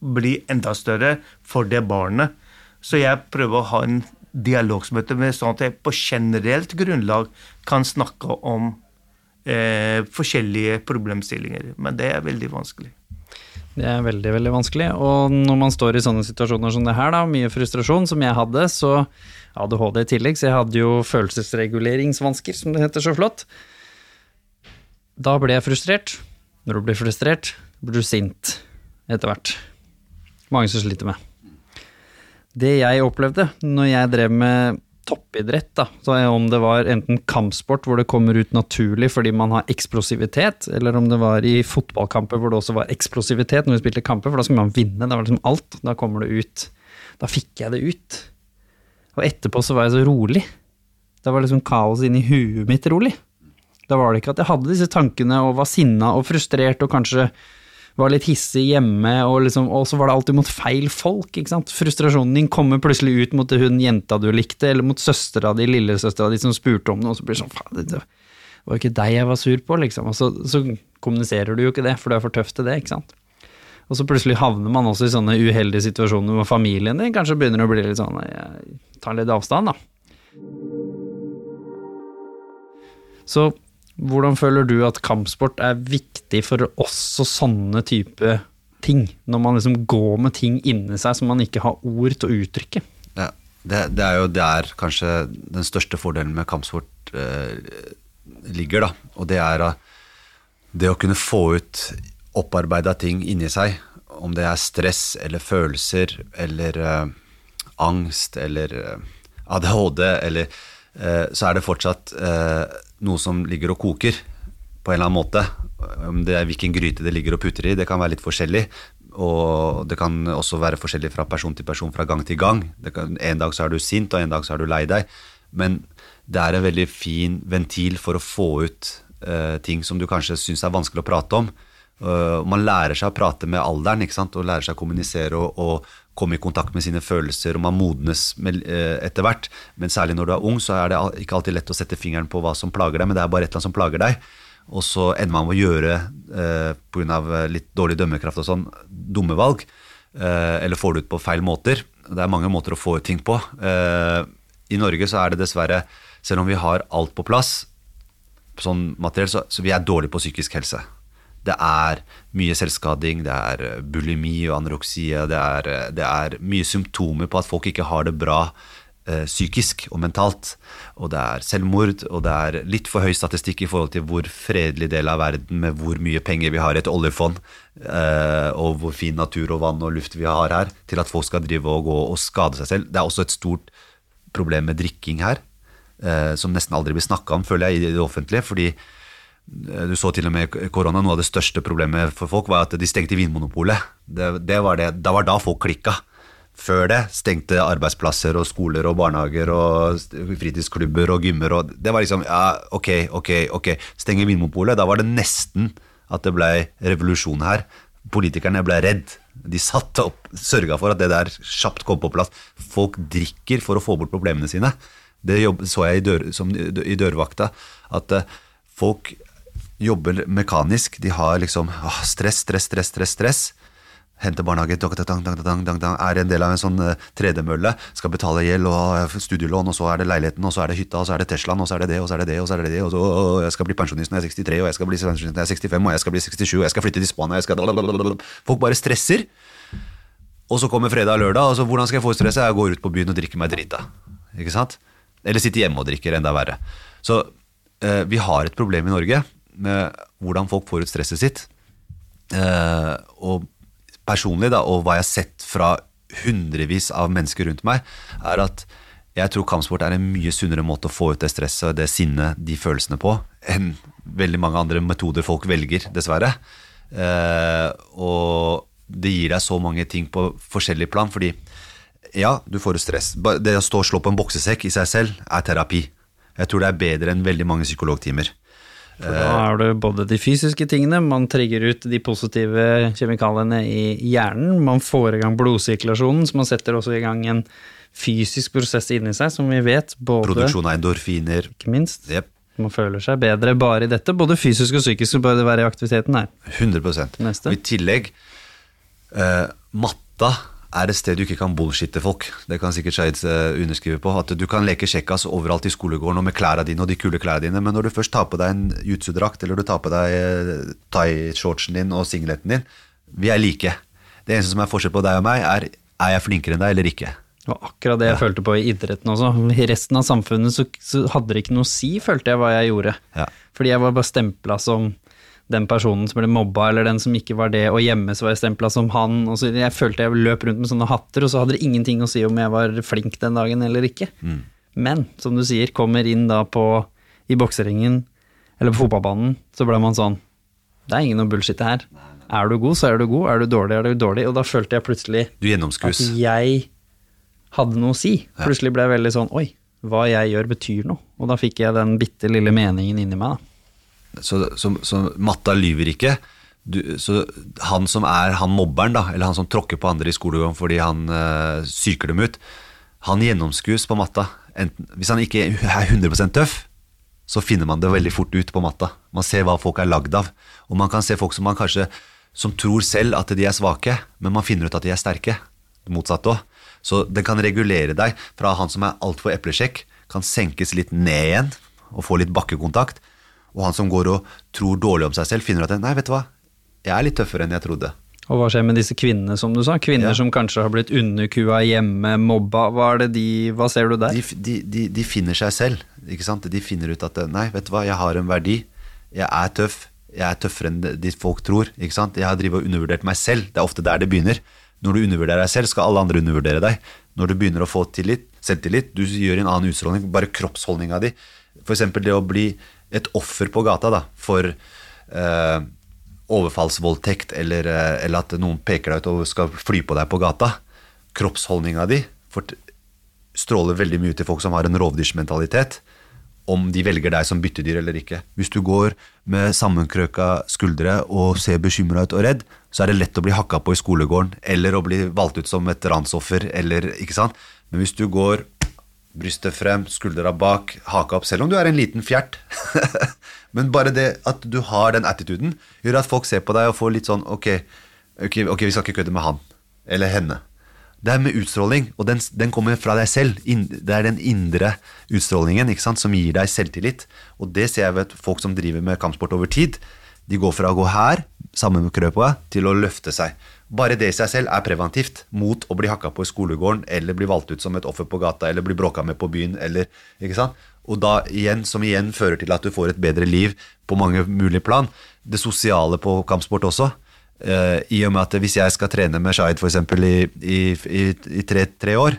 bli enda større for det barnet. Så jeg prøver å ha en dialogsmøte med sånn at jeg på generelt grunnlag kan snakke om eh, forskjellige problemstillinger. Men det er veldig vanskelig. Det er veldig, veldig vanskelig. Og når man står i sånne situasjoner som det her, da, mye frustrasjon som jeg hadde, så ADHD i tillegg, så jeg hadde jo følelsesreguleringsvansker, som det heter så flott. Da ble jeg frustrert. Når du blir frustrert, blir du sint etter hvert. Mange som sliter med. Det jeg opplevde når jeg drev med toppidrett, da, så om det var enten kampsport hvor det kommer ut naturlig fordi man har eksplosivitet, eller om det var i fotballkamper hvor det også var eksplosivitet når vi spilte kamper, for da skulle man vinne, det var liksom alt. Da kommer det ut. Da fikk jeg det ut. Og etterpå så var jeg så rolig. Da var liksom kaos inni huet mitt rolig. Da var det ikke at jeg hadde disse tankene og var sinna og frustrert og kanskje var litt hissig hjemme, og, liksom, så var det alltid mot feil folk. ikke sant? Frustrasjonen din kommer plutselig ut mot hun jenta du likte, eller mot søstera di, lillesøstera di som spurte om noe, og så blir det sånn faen, det var ikke deg jeg var sur på, liksom. Og så, så kommuniserer du jo ikke det, for du er for tøff til det, ikke sant. Og så plutselig havner man også i sånne uheldige situasjoner hvor familien din kanskje begynner å bli litt sånn tar litt avstand, da. Så hvordan føler du at kampsport er viktig for også sånne type ting? Når man liksom går med ting inni seg som man ikke har ord til å uttrykke? Ja, det, det er jo der kanskje den største fordelen med kampsport eh, ligger, da. Og det er det å kunne få ut opparbeida ting inni seg. Om det er stress eller følelser eller eh, angst eller eh, ADHD eller Så er det fortsatt eh, noe som ligger og koker på en eller annen måte. Om det er hvilken gryte det ligger og putter i, det kan være litt forskjellig. Og det kan også være forskjellig fra person til person, fra gang til gang. Kan, en dag så er du sint, og en dag så er du lei deg. Men det er en veldig fin ventil for å få ut eh, ting som du kanskje syns er vanskelig å prate om. Uh, man lærer seg å prate med alderen, ikke sant? og lærer seg å kommunisere og, og komme i kontakt med sine følelser, og man modnes eh, etter hvert. Men særlig når du er ung, så er det ikke alltid lett å sette fingeren på hva som plager deg, men det er bare et eller annet som plager deg. Og så ender man med å gjøre, eh, pga. litt dårlig dømmekraft og sånn, dumme valg. Eh, eller får det ut på feil måter. Det er mange måter å få ut ting på. Eh, I Norge så er det dessverre, selv om vi har alt på plass, sånn materiell, så, så vi er dårlige på psykisk helse. Det er mye selvskading, det er eh, bulimi og anoreksia, det er, eh, det er mye symptomer på at folk ikke har det bra eh, psykisk og mentalt. Og det er selvmord, og det er litt for høy statistikk i forhold til hvor fredelig del av verden med hvor mye penger vi har i et oljefond, og hvor fin natur og vann og luft vi har her, til at folk skal drive og gå og skade seg selv. Det er også et stort problem med drikking her, som nesten aldri blir snakka om, føler jeg, i det offentlige. fordi du så til og med korona, Noe av det største problemet for folk var at de stengte Vinmonopolet. Det, det var det, da var da folk klikka. Før det stengte arbeidsplasser og skoler og barnehager og fritidsklubber og gymmer. Og det var liksom ja, ok, ok, ok. Stenge Vinmonopolet. Da var det nesten at det ble revolusjon her. Politikerne ble redd. De satte opp, sørga for at det der kjapt kom på plass. Folk drikker for å få bort problemene sine. Det så jeg i, dør, som, i dørvakta. At eh, folk jobber mekanisk. De har liksom åh, stress, stress, stress, stress. stress. Henter barnehage, dang, dang, dang, er en del av en sånn eh, tredemølle. Skal betale gjeld og eh, studielån, og så er det leiligheten, og så er det hytta, og så er det Teslaen, og så er det det, og så er det det, og så er det det, og så og jeg skal bli pensjonist når jeg er 63, og jeg skal bli pensjonist når jeg er 65, og jeg skal bli 67, og jeg skal flytte til Spania, jeg skal. Folk bare stresser. Og så kommer fredag og lørdag, og så hvordan skal jeg få stresset? Jeg går ut på byen og drikker meg drita. Ikke sant? Eller sitter hjemme og drikker, enda verre. Så eh, vi har et problem i Norge med hvordan folk får ut stresset sitt. Eh, og personlig, da, og hva jeg har sett fra hundrevis av mennesker rundt meg, er at jeg tror kampsport er en mye sunnere måte å få ut det stresset, det sinnet, de følelsene på, enn veldig mange andre metoder folk velger, dessverre. Eh, og det gir deg så mange ting på forskjellig plan, fordi ja, du får ut stress. Det å stå og slå på en boksesekk i seg selv er terapi. Jeg tror det er bedre enn veldig mange psykologtimer. For da er det både de fysiske tingene, man trigger ut de positive kjemikaliene i hjernen, man får i gang blodsirkulasjonen, så man setter også i gang en fysisk prosess inni seg, som vi vet, både Produksjon av endorfiner. ikke minst. Yep. Man føler seg bedre bare i dette, både fysisk og psykisk, bør det være i aktiviteten her. 100 Neste. Og I tillegg, uh, matta er et sted du ikke kan bullshitte folk. Det kan sikkert Skeid eh, underskrive på. At du kan leke kjekkas overalt i skolegården og med klærne dine og de kule klærne dine, men når du først tar på deg en jutsu-drakt, eller du tar på deg eh, thai-shortsen din og singleten din, vi er like. Det eneste som er forskjell på deg og meg, er er jeg flinkere enn deg eller ikke. Det var akkurat det jeg følte på i idretten også. I resten av samfunnet så, så hadde det ikke noe å si, følte jeg, hva jeg gjorde. Ja. Fordi jeg var bare stempla som den personen som ble mobba, eller den som ikke var det, og hjemme så var jeg stempla som han. Og så jeg følte jeg løp rundt med sånne hatter, og så hadde det ingenting å si om jeg var flink den dagen eller ikke. Men som du sier, kommer inn da på i bokseringen eller på fotballbanen, så ble man sånn Det er ingen noe bullshit her. Er du god, så er du god. Er du dårlig, er du dårlig. Og da følte jeg plutselig Du at jeg hadde noe å si. Plutselig ble jeg veldig sånn Oi, hva jeg gjør betyr noe. Og da fikk jeg den bitte lille meningen inni meg, da. Så, så, så matta lyver ikke. Du, så han som er han mobberen, da, eller han som tråkker på andre i skolegården fordi han øh, psyker dem ut, han gjennomskues på matta. Enten, hvis han ikke er 100 tøff, så finner man det veldig fort ut på matta. Man ser hva folk er lagd av. Og man kan se folk som man kanskje som tror selv at de er svake, men man finner ut at de er sterke. Motsatt òg. Så den kan regulere deg fra han som er altfor eplesjekk, kan senkes litt ned igjen og få litt bakkekontakt. Og han som går og tror dårlig om seg selv, finner at nei, vet du hva, jeg er litt tøffere enn jeg trodde. Og hva skjer med disse kvinnene, som du sa? Kvinner Ja. som kanskje har blitt underkua hjemme, mobba. Hva, er det de, hva ser du der? De, de, de, finner seg selv. ikke sant? De finner ut at nei, vet du hva, jeg har en verdi. Jeg er tøff. Jeg er tøffere enn de folk tror. ikke sant? Jeg har drivet og undervurdert meg selv. Det er ofte der det begynner. Når du undervurderer deg selv, skal alle andre undervurdere deg. Når du begynner å få tillit, selvtillit, du gjør en annen utstråling, bare kroppsholdninga di. F.eks. det å bli et offer på gata da, for eh, overfallsvoldtekt, eller, eh, eller at noen peker deg ut og skal fly på deg på gata. Kroppsholdninga di stråler veldig mye til folk som har en rovdyrsmentalitet. om de velger deg som byttedyr eller ikke. Hvis du går med sammenkrøka skuldre og ser bekymra ut og redd, så er det lett å bli hakka på i skolegården eller å bli valgt ut som et ransoffer. Eller, ikke sant? Men hvis du går brystet frem, skuldra bak, haka opp, selv om du er en liten fjert Men bare det at du har den attituden, gjør at folk ser på deg og får litt sånn Ok, okay, okay vi skal ikke kødde med han eller henne. Det er med utstråling, og den, den kommer fra deg selv. Det er den indre utstrålingen sant, som gir deg selvtillit. Og det ser jeg ved folk som driver med kampsport over tid. De går fra å gå her, sammen med krøpa, til å løfte seg. Bare det i seg selv er preventivt mot å bli hakka på i skolegården, eller bli valgt ut som et offer på gata, eller bli bråka med på byen, eller ikke sant? Og da igjen, som igjen fører til at du får et bedre liv på mange mulige plan. Det sosiale på kampsport også. Uh, I og med at hvis jeg skal trene med Shahid eksempel i, i, i, i tre, tre år,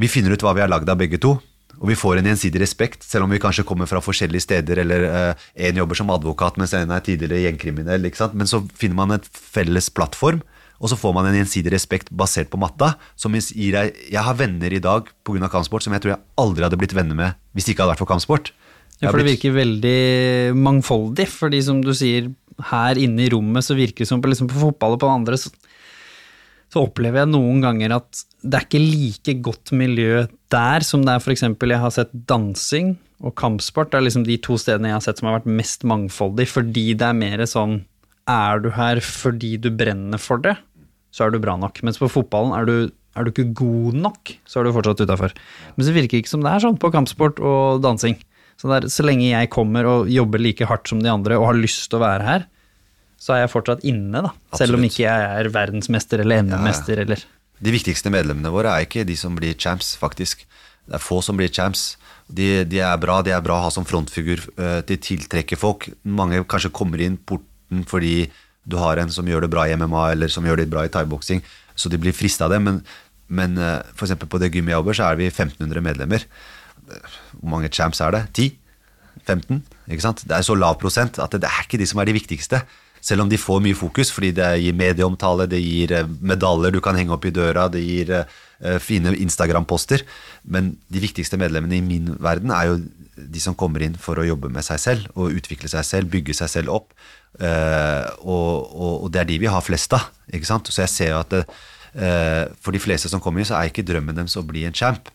vi finner ut hva vi er lagd av begge to, og vi får en gjensidig respekt, selv om vi kanskje kommer fra forskjellige steder, eller eh, en jobber som advokat, mens en er tidligere gjengkriminell. Men så finner man et felles plattform, og så får man en gjensidig respekt basert på matta. som gir deg, Jeg har venner i dag pga. kampsport som jeg tror jeg aldri hadde blitt venner med hvis det ikke hadde vært for kampsport. Ja, for det virker veldig mangfoldig, fordi som du sier, her inne i rommet så virker det som på, liksom på fotball og på andre, så, så opplever jeg noen ganger at det er ikke like godt miljø der som det er eksempel jeg har sett dansing og kampsport. Det er liksom de to stedene jeg har sett som har vært mest mangfoldig, fordi det er mer sånn Er du her fordi du brenner for det, så er du bra nok. Mens på fotballen er du er du ikke god nok, så er du fortsatt utafor. Men så virker det ikke som det er sånn på kampsport og dansing. Så, det er, så lenge jeg kommer og jobber like hardt som de andre og har lyst til å være her, så er jeg fortsatt inne, da. Selv om ikke jeg er verdensmester eller NM-mester eller De viktigste medlemmene våre er ikke de som blir champs, faktisk. Det er få som blir champs. De, de er bra, de er bra å ha som frontfigur. eh, De tiltrekker folk. Mange kanskje kommer inn porten fordi du har en som gjør det bra i MMA, eller som gjør det bra i thaiboksing, så de blir frista av det. Men, men f.eks. for eksempel på det gymmet jeg jobber, så er vi 1500 medlemmer. Hvor mange champs er det? 10? 15? Ikke sant? Det er så lav prosent at det, det er ikke de som er de viktigste. Selv om de får mye fokus, fordi det gir medieomtale, det gir eh, medaljer du kan henge opp i døra, det gir eh, fine Instagram-poster. Men de viktigste medlemmene i min verden er jo de som kommer inn for å jobbe med seg selv og utvikle seg selv, bygge seg selv opp. Eh, og, og, og det er de vi har flest av. Ikke sant? Så jeg ser jo at det, for de fleste som kommer inn, så er ikke drømmen deres å bli en champ.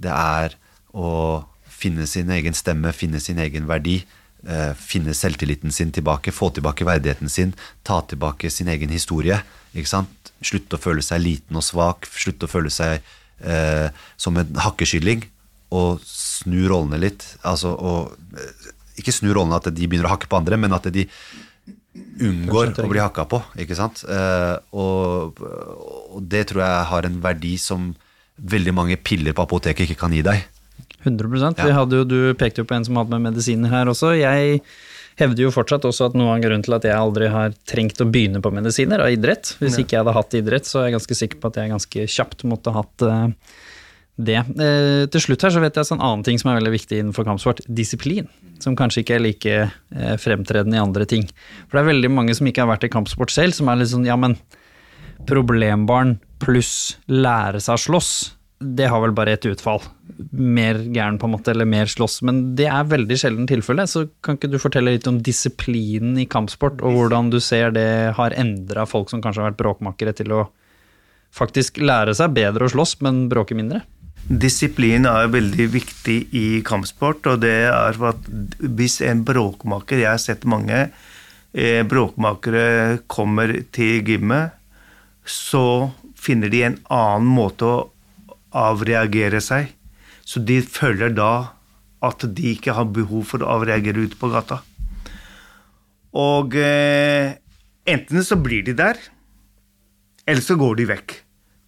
Det er å finne sin egen stemme, finne sin egen verdi, finne selvtilliten sin tilbake, få tilbake verdigheten sin, ta tilbake sin egen historie. Ikke sant? Slutte å føle seg liten og svak, slutte å føle seg eh, som en hakkekylling, og snu rollene litt. Altså, og, eh, ikke snu rollene at de begynner å hakke på andre, men at de unngår å bli hakka på. ikke sant? Eh, og, og det tror jeg har en verdi som veldig mange piller på apoteket ikke kan gi deg. 100 Ja. Jo, Du pekte jo på en som hadde med medisiner her også. Jeg hevder jo fortsatt også at noe av grunnen til at jeg aldri har trengt å begynne på medisiner av idrett. Hvis ikke jeg hadde hatt idrett, så er jeg ganske sikker på at jeg ganske kjapt måtte hatt eh, det. Eh, til slutt her så vet jeg en annen ting som er veldig viktig innenfor kampsport. Disiplin. Som kanskje ikke er like eh, fremtredende i andre ting. For det er veldig mange som ikke har vært i kampsport selv, som er litt sånn ja, men problembarn pluss lære seg å slåss, det har vel bare ett utfall. Mer gæren, på en måte, eller mer slåss. Men det er veldig sjelden tilfelle. Så kan ikke du fortelle litt om disiplinen i kampsport, og hvordan du ser det har endra folk som kanskje har vært bråkmakere, til å faktisk lære seg bedre å slåss, men bråke mindre? Disiplin er veldig viktig i kampsport, og det er for at hvis en bråkmaker Jeg har sett mange eh, bråkmakere kommer til gymmet, så finner de en annen måte å avreagere seg. Så de føler da at de ikke har behov for å avreagere ute på gata. Og eh, enten så blir de der, eller så går de vekk.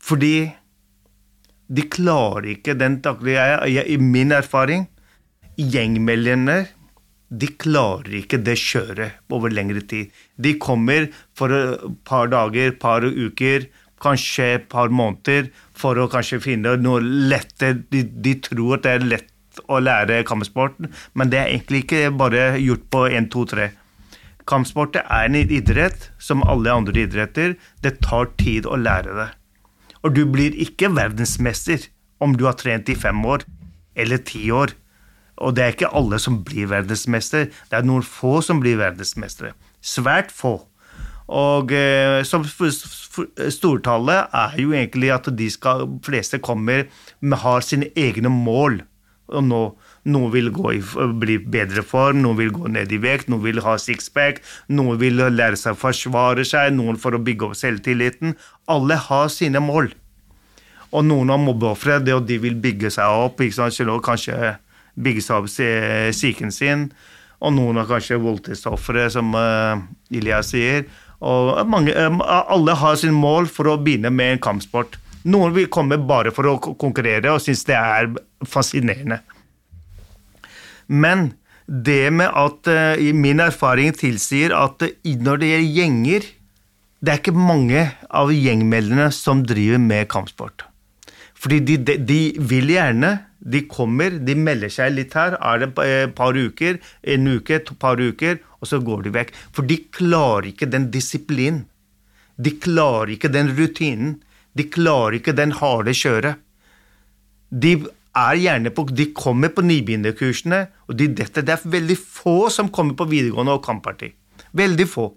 Fordi de klarer ikke den daglige I min erfaring, gjengmedlemmer de klarer ikke det kjøret over lengre tid. De kommer for et par dager, par uker, kanskje et par måneder for å kanskje finne noe lette De, de tror at det er lett å lære kampsporten, men det er egentlig ikke bare gjort på 1, 2, 3. Kampsport er en idrett som alle andre idretter. Det tar tid å lære det. Og du blir ikke verdensmester om du har trent i fem år eller ti år. Og det er ikke alle som blir verdensmester. Det er noen få som blir verdensmestere. Svært få. Og eh, som stortallet er jo egentlig at de skal, fleste kommer med, har sine egne mål. Og nå, noen vil i, bli bedre form, noen vil gå ned i vekt, noen vil ha sixpack, noen vil lære seg å forsvare seg, noen for å bygge opp selvtilliten. Alle har sine mål. Og noen har mobbeofre, de vil bygge seg opp, kanskje bygge seg opp psy- psyken sin. Og noen har kanskje voldtektsofre, som uh, Ilya sier. Og mange, eh, alle har sin mål for å begynne med en kampsport. Noen vil komme bare for å konkurrere og synes det er fascinerende. Men det med at eh, min erfaring tilsier at eh, når det gjelder gjenger Det er ikke mange av gjengmeldene som driver med kampsport. Fordi de, de, de vil gjerne. De kommer, de melder seg litt her. Er det et par uker, en uke, et par uker, og så går de vekk. For de klarer ikke den disiplinen. De klarer ikke den rutinen. De klarer ikke den harde kjøret. De er gjerne på, de kommer på nybegynnerkursene, og de detter. Det er veldig få som kommer på videregående og kampparti. Veldig få.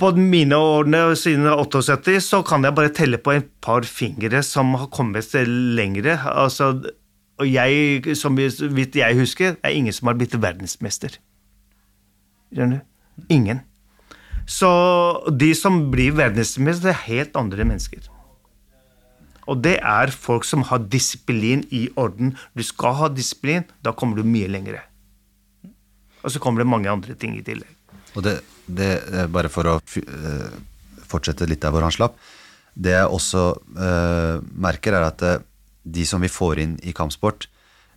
På mine årene siden 78 så kan jeg bare telle på et par fingre som har kommet lengre. Altså, og jeg, som vidt jeg husker, er ingen som har blitt verdensmester. Skjønner du? Ingen. Så de som blir verdensmester, er helt andre mennesker. Og det er folk som har disiplin i orden. Du skal ha disiplin, da kommer du mye lengre. Og så kommer det mange andre ting i tillegg. Og det, det bare for å eh, fortsette litt der hvor han slapp. Det jeg også uh, merker, er at eh, de som vi får inn i kampsport,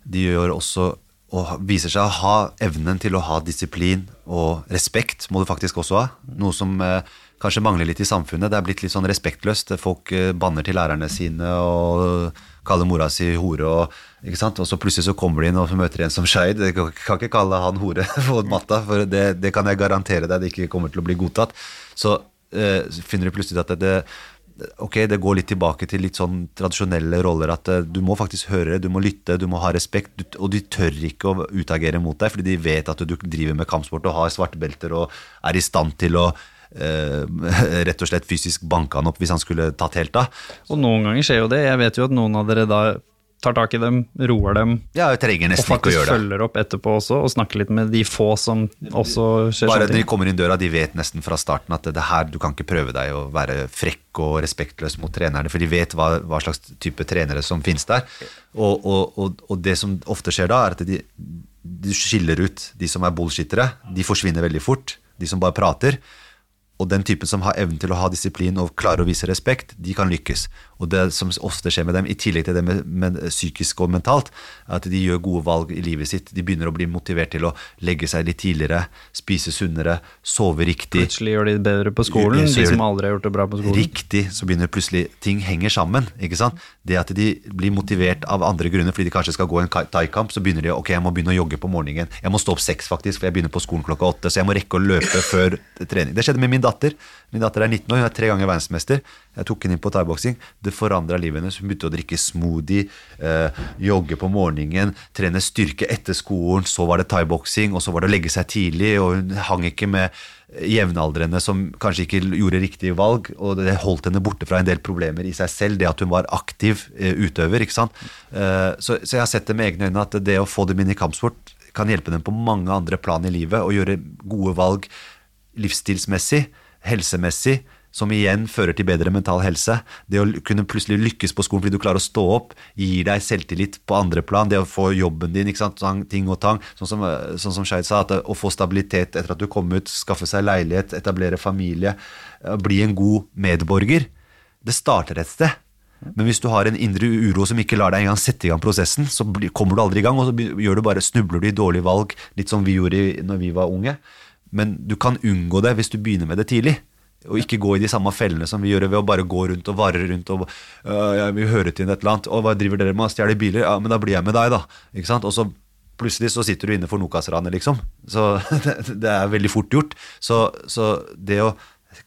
de gjør også og viser seg å ha evnen til å ha disiplin og respekt, må du faktisk også ha. Noe som eh, kanskje mangler litt i samfunnet. Det er blitt litt sånn respektløst. Folk eh, banner til lærerne sine og kaller mora si hore. Og, ikke sant? og så plutselig så kommer de inn og møter en som Skeid. Kan ikke kalle han hore på matta, for det, det kan jeg garantere deg det ikke kommer til å bli godtatt. Så eh, finner du plutselig at det, det Ok, det går litt tilbake til litt sånn tradisjonelle roller. At eh, du må faktisk høre, du må lytte, du må ha respekt. Og de tør ikke å utagere mot deg, fordi de vet at du driver med kampsport og har svarte belter og er i stand til å eh, rett og slett fysisk banke han opp hvis han skulle tatt helt av. Og noen ganger skjer jo det. Jeg vet jo at noen av dere da tar tak i dem, roer dem, Ja, vi trenger og nesten ikke å faktisk gjøre det. følger opp etterpå også, og snakker litt med de få som også skjer Bare sånne de kommer inn døra, de vet nesten fra starten at det, det her, du kan ikke prøve deg å være frekk og respektløs mot trenerne, for de vet hva, hva slags type trenere som finnes der. Og, og, og, og det som ofte skjer da, er at de, de skiller ut de som er bullshittere. De forsvinner veldig fort. De som bare prater. Og den typen som har evnen til å ha disiplin og klarer å vise respekt, de kan lykkes. Og det som ofte skjer med dem, i tillegg til det med, med psykisk og mentalt, er at de gjør gode valg i livet sitt. De begynner å bli motivert til å legge seg litt tidligere, spise sunnere, sove riktig. Plutselig gjør de det bedre på skolen, de som aldri har gjort det bra på skolen. Riktig, så begynner plutselig ting henger sammen. ikke sant? Det at de blir motivert av andre grunner, fordi de kanskje skal gå en ka- thaikamp, så begynner de ok, jeg må begynne å jogge på morgenen. Jeg må stå opp seks, faktisk, for jeg begynner på skolen klokka åtte. Så jeg må rekke å løpe før trening. Det skjedde med min datter. Min datter er 19 år, hun er tre ganger verdensmester. Jeg tok henne inn på thaiboksing. Det forandra livet hennes. Hun begynte å drikke smoothie, eh, jogge på morgenen, trene styrke etter skolen. Så var det thaiboksing, og så var det å legge seg tidlig. Og hun hang ikke med jevnaldrende som kanskje ikke gjorde riktige valg, og det holdt henne borte fra en del problemer i seg selv, det at hun var aktiv eh, utøver. ikke sant? Eh, så, så jeg har sett det med egne øyne at det å få dem inn i kampsport kan hjelpe dem på mange andre plan i livet, og gjøre gode valg livsstilsmessig, helsemessig, som igjen fører til bedre mental helse. Det å kunne plutselig lykkes på skolen fordi du klarer å stå opp, gir deg selvtillit på andre plan. Det å få jobben din, ikke sant? Sånn, ting og tang. Sånn som, eh, sånn som Skeid sa, at å få stabilitet etter at du kom ut, skaffe seg leilighet, etablere familie, eh, bli en god medborger. Det starter et sted. Men hvis du har en indre uro som ikke lar deg engang sette i gang prosessen, så kommer du aldri i gang, og så gjør du bare, snubler du i dårlige valg, litt som vi gjorde når vi var unge. Men du kan unngå det hvis du begynner med det tidlig. Og ikke gå i de samme fellene som vi gjør ved å bare gå rundt og varre rundt og øh, jeg vil høre til et eller annet. Og hva driver dere med? Stjeler biler? Ja, men da blir jeg med deg, da. Ikke sant? Og så plutselig så sitter du inne for Nokas-ranet, liksom. Så det, det er veldig fort gjort. Så, så det å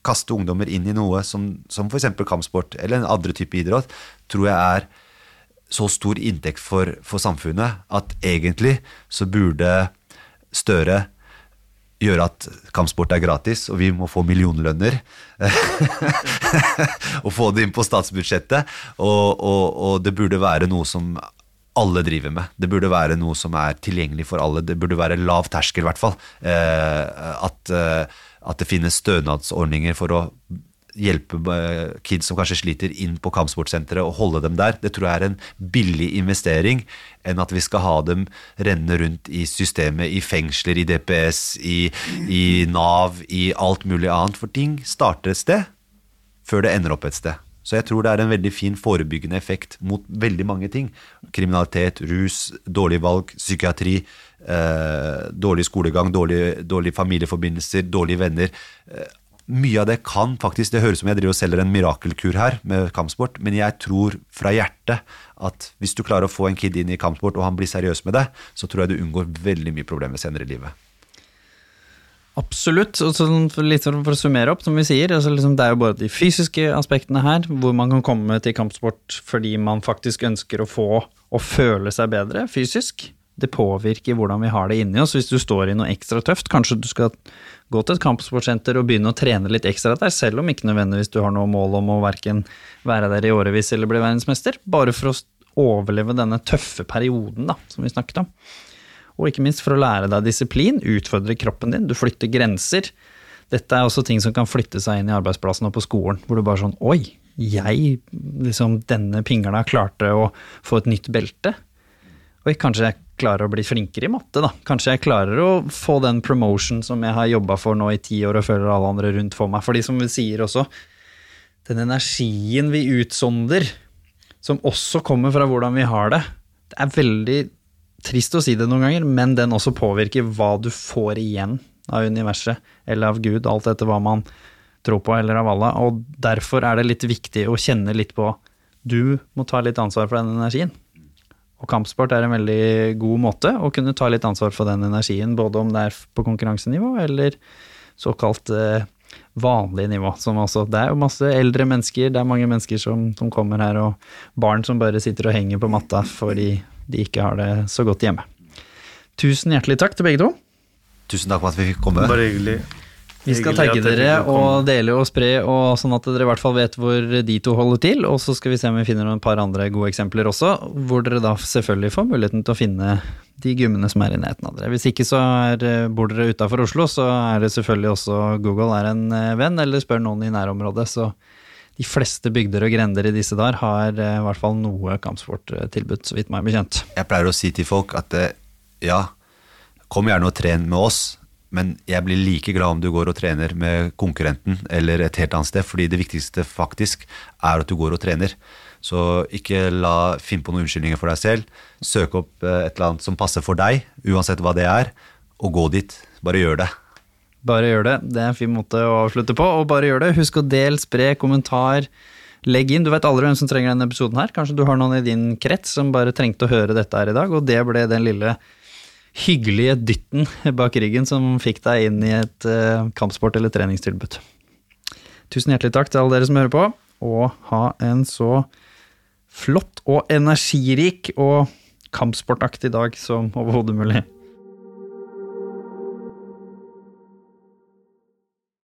kaste ungdommer inn i noe som, som f.eks. kampsport eller en andre type idrett, tror jeg er så stor inntekt for, for samfunnet at egentlig så burde Støre gjøre at kampsport er gratis, og vi må få millionlønner. og få det inn på statsbudsjettet. Og, og, og det burde være noe som alle driver med. Det burde være noe som er tilgjengelig for alle. Det burde være lav terskel, i hvert fall. Eh, at, eh, at det finnes stønadsordninger for å hjelpe eh, kids som kanskje sliter, inn på kampsportsenteret og holde dem der. Det tror jeg er en billig investering enn at vi skal ha dem renne rundt i systemet, i fengsler, i DPS, i, i Nav, i alt mulig annet. For ting starter et sted før det ender opp et sted. Så jeg tror det er en veldig fin forebyggende effekt mot veldig mange ting. Kriminalitet, rus, dårlige valg, psykiatri, eh, dårlig skolegang, dårlige, dårlig familieforbindelser, dårlige venner. Eh, mye av det kan faktisk Det høres ut som jeg driver og selger en mirakelkur her med kampsport, men jeg tror fra hjertet at hvis du klarer å få en kid inn i kampsport, og han blir seriøs med det, så tror jeg du unngår veldig mye problemer senere i livet. Absolutt. Og sånn, litt for å summere opp, som vi sier, altså liksom det er jo bare de fysiske aspektene her, hvor man kan komme til kampsport fordi man faktisk ønsker å få og føle seg bedre fysisk. Det påvirker hvordan vi har det inni oss. Hvis du står i noe ekstra tøft, kanskje du skal gå til et kampsportsenter og begynne å trene litt ekstra der, selv om ikke nødvendigvis du har noe mål om å verken være der i årevis eller bli verdensmester, bare for å overleve denne tøffe perioden da, som vi snakket om. Og ikke minst for å lære deg disiplin, utfordre kroppen din, du flytter grenser. Dette er også ting som kan flytte seg inn i arbeidsplassen og på skolen, hvor du bare sånn Oi, jeg, liksom denne pingla klarte å få et nytt belte. Oi, kanskje jeg klarer å bli flinkere i matte, da. Kanskje jeg klarer å få den promotion som jeg har jobba for nå i ti år og føler alle andre rundt for meg. Fordi som vi sier også, den energien vi utsonder, som også kommer fra hvordan vi har det, det er veldig trist å si det noen ganger, men den også påvirker hva du får igjen av universet eller av Gud, alt etter hva man tror på, eller av Allah. Og derfor er det litt viktig å kjenne litt på Du må ta litt ansvar for den energien. Og kampsport er en veldig god måte å kunne ta litt ansvar for den energien, både om det er på konkurransenivå eller såkalt eh, vanlig nivå. Som også, det er jo masse eldre mennesker, det er mange mennesker som, som kommer her, og barn som bare sitter og henger på matta fordi de ikke har det så godt hjemme. Tusen hjertelig takk til begge to. Tusen takk for at vi fikk komme. Bare hyggelig. Vi skal tagge dere og dele og spre, og sånn at dere i hvert fall vet hvor de to holder til. Og så skal vi se om vi finner noen par andre gode eksempler også, hvor dere da selvfølgelig får muligheten til å finne de gymmene som er i nærheten av dere. Hvis ikke så er, bor dere utafor Oslo, så er det selvfølgelig også Google er en eh, venn, eller spør noen i nærområdet. Så de fleste bygder og grender i disse dager har eh, i hvert fall noe kampsporttilbud, så vidt meg bekjent. Jeg pleier å si til folk at eh, ja, kom gjerne og tren med oss, men jeg blir like glad om du går og trener med konkurrenten eller et helt annet sted, fordi det viktigste faktisk er at du går og trener. Så ikke la finne på noen unnskyldninger for deg selv. Søk opp eh, et eller annet som passer for deg, uansett hva det er, og gå dit. Bare gjør det. Bare gjør det. Det er en fin måte å avslutte på. Og bare gjør det. Husk å del, spre, kommentar. Legg inn. Du vet aldri hvem som trenger denne episoden her. Kanskje du har noen i din krets som bare trengte å høre dette her i dag, og det ble den lille hyggelige dytten bak ryggen som fikk deg inn i et eh, kampsport- eller treningstilbud. Tusen hjertelig takk til alle dere som hører på, og ha en så flott og energirik og kampsportaktig dag som overhodet mulig.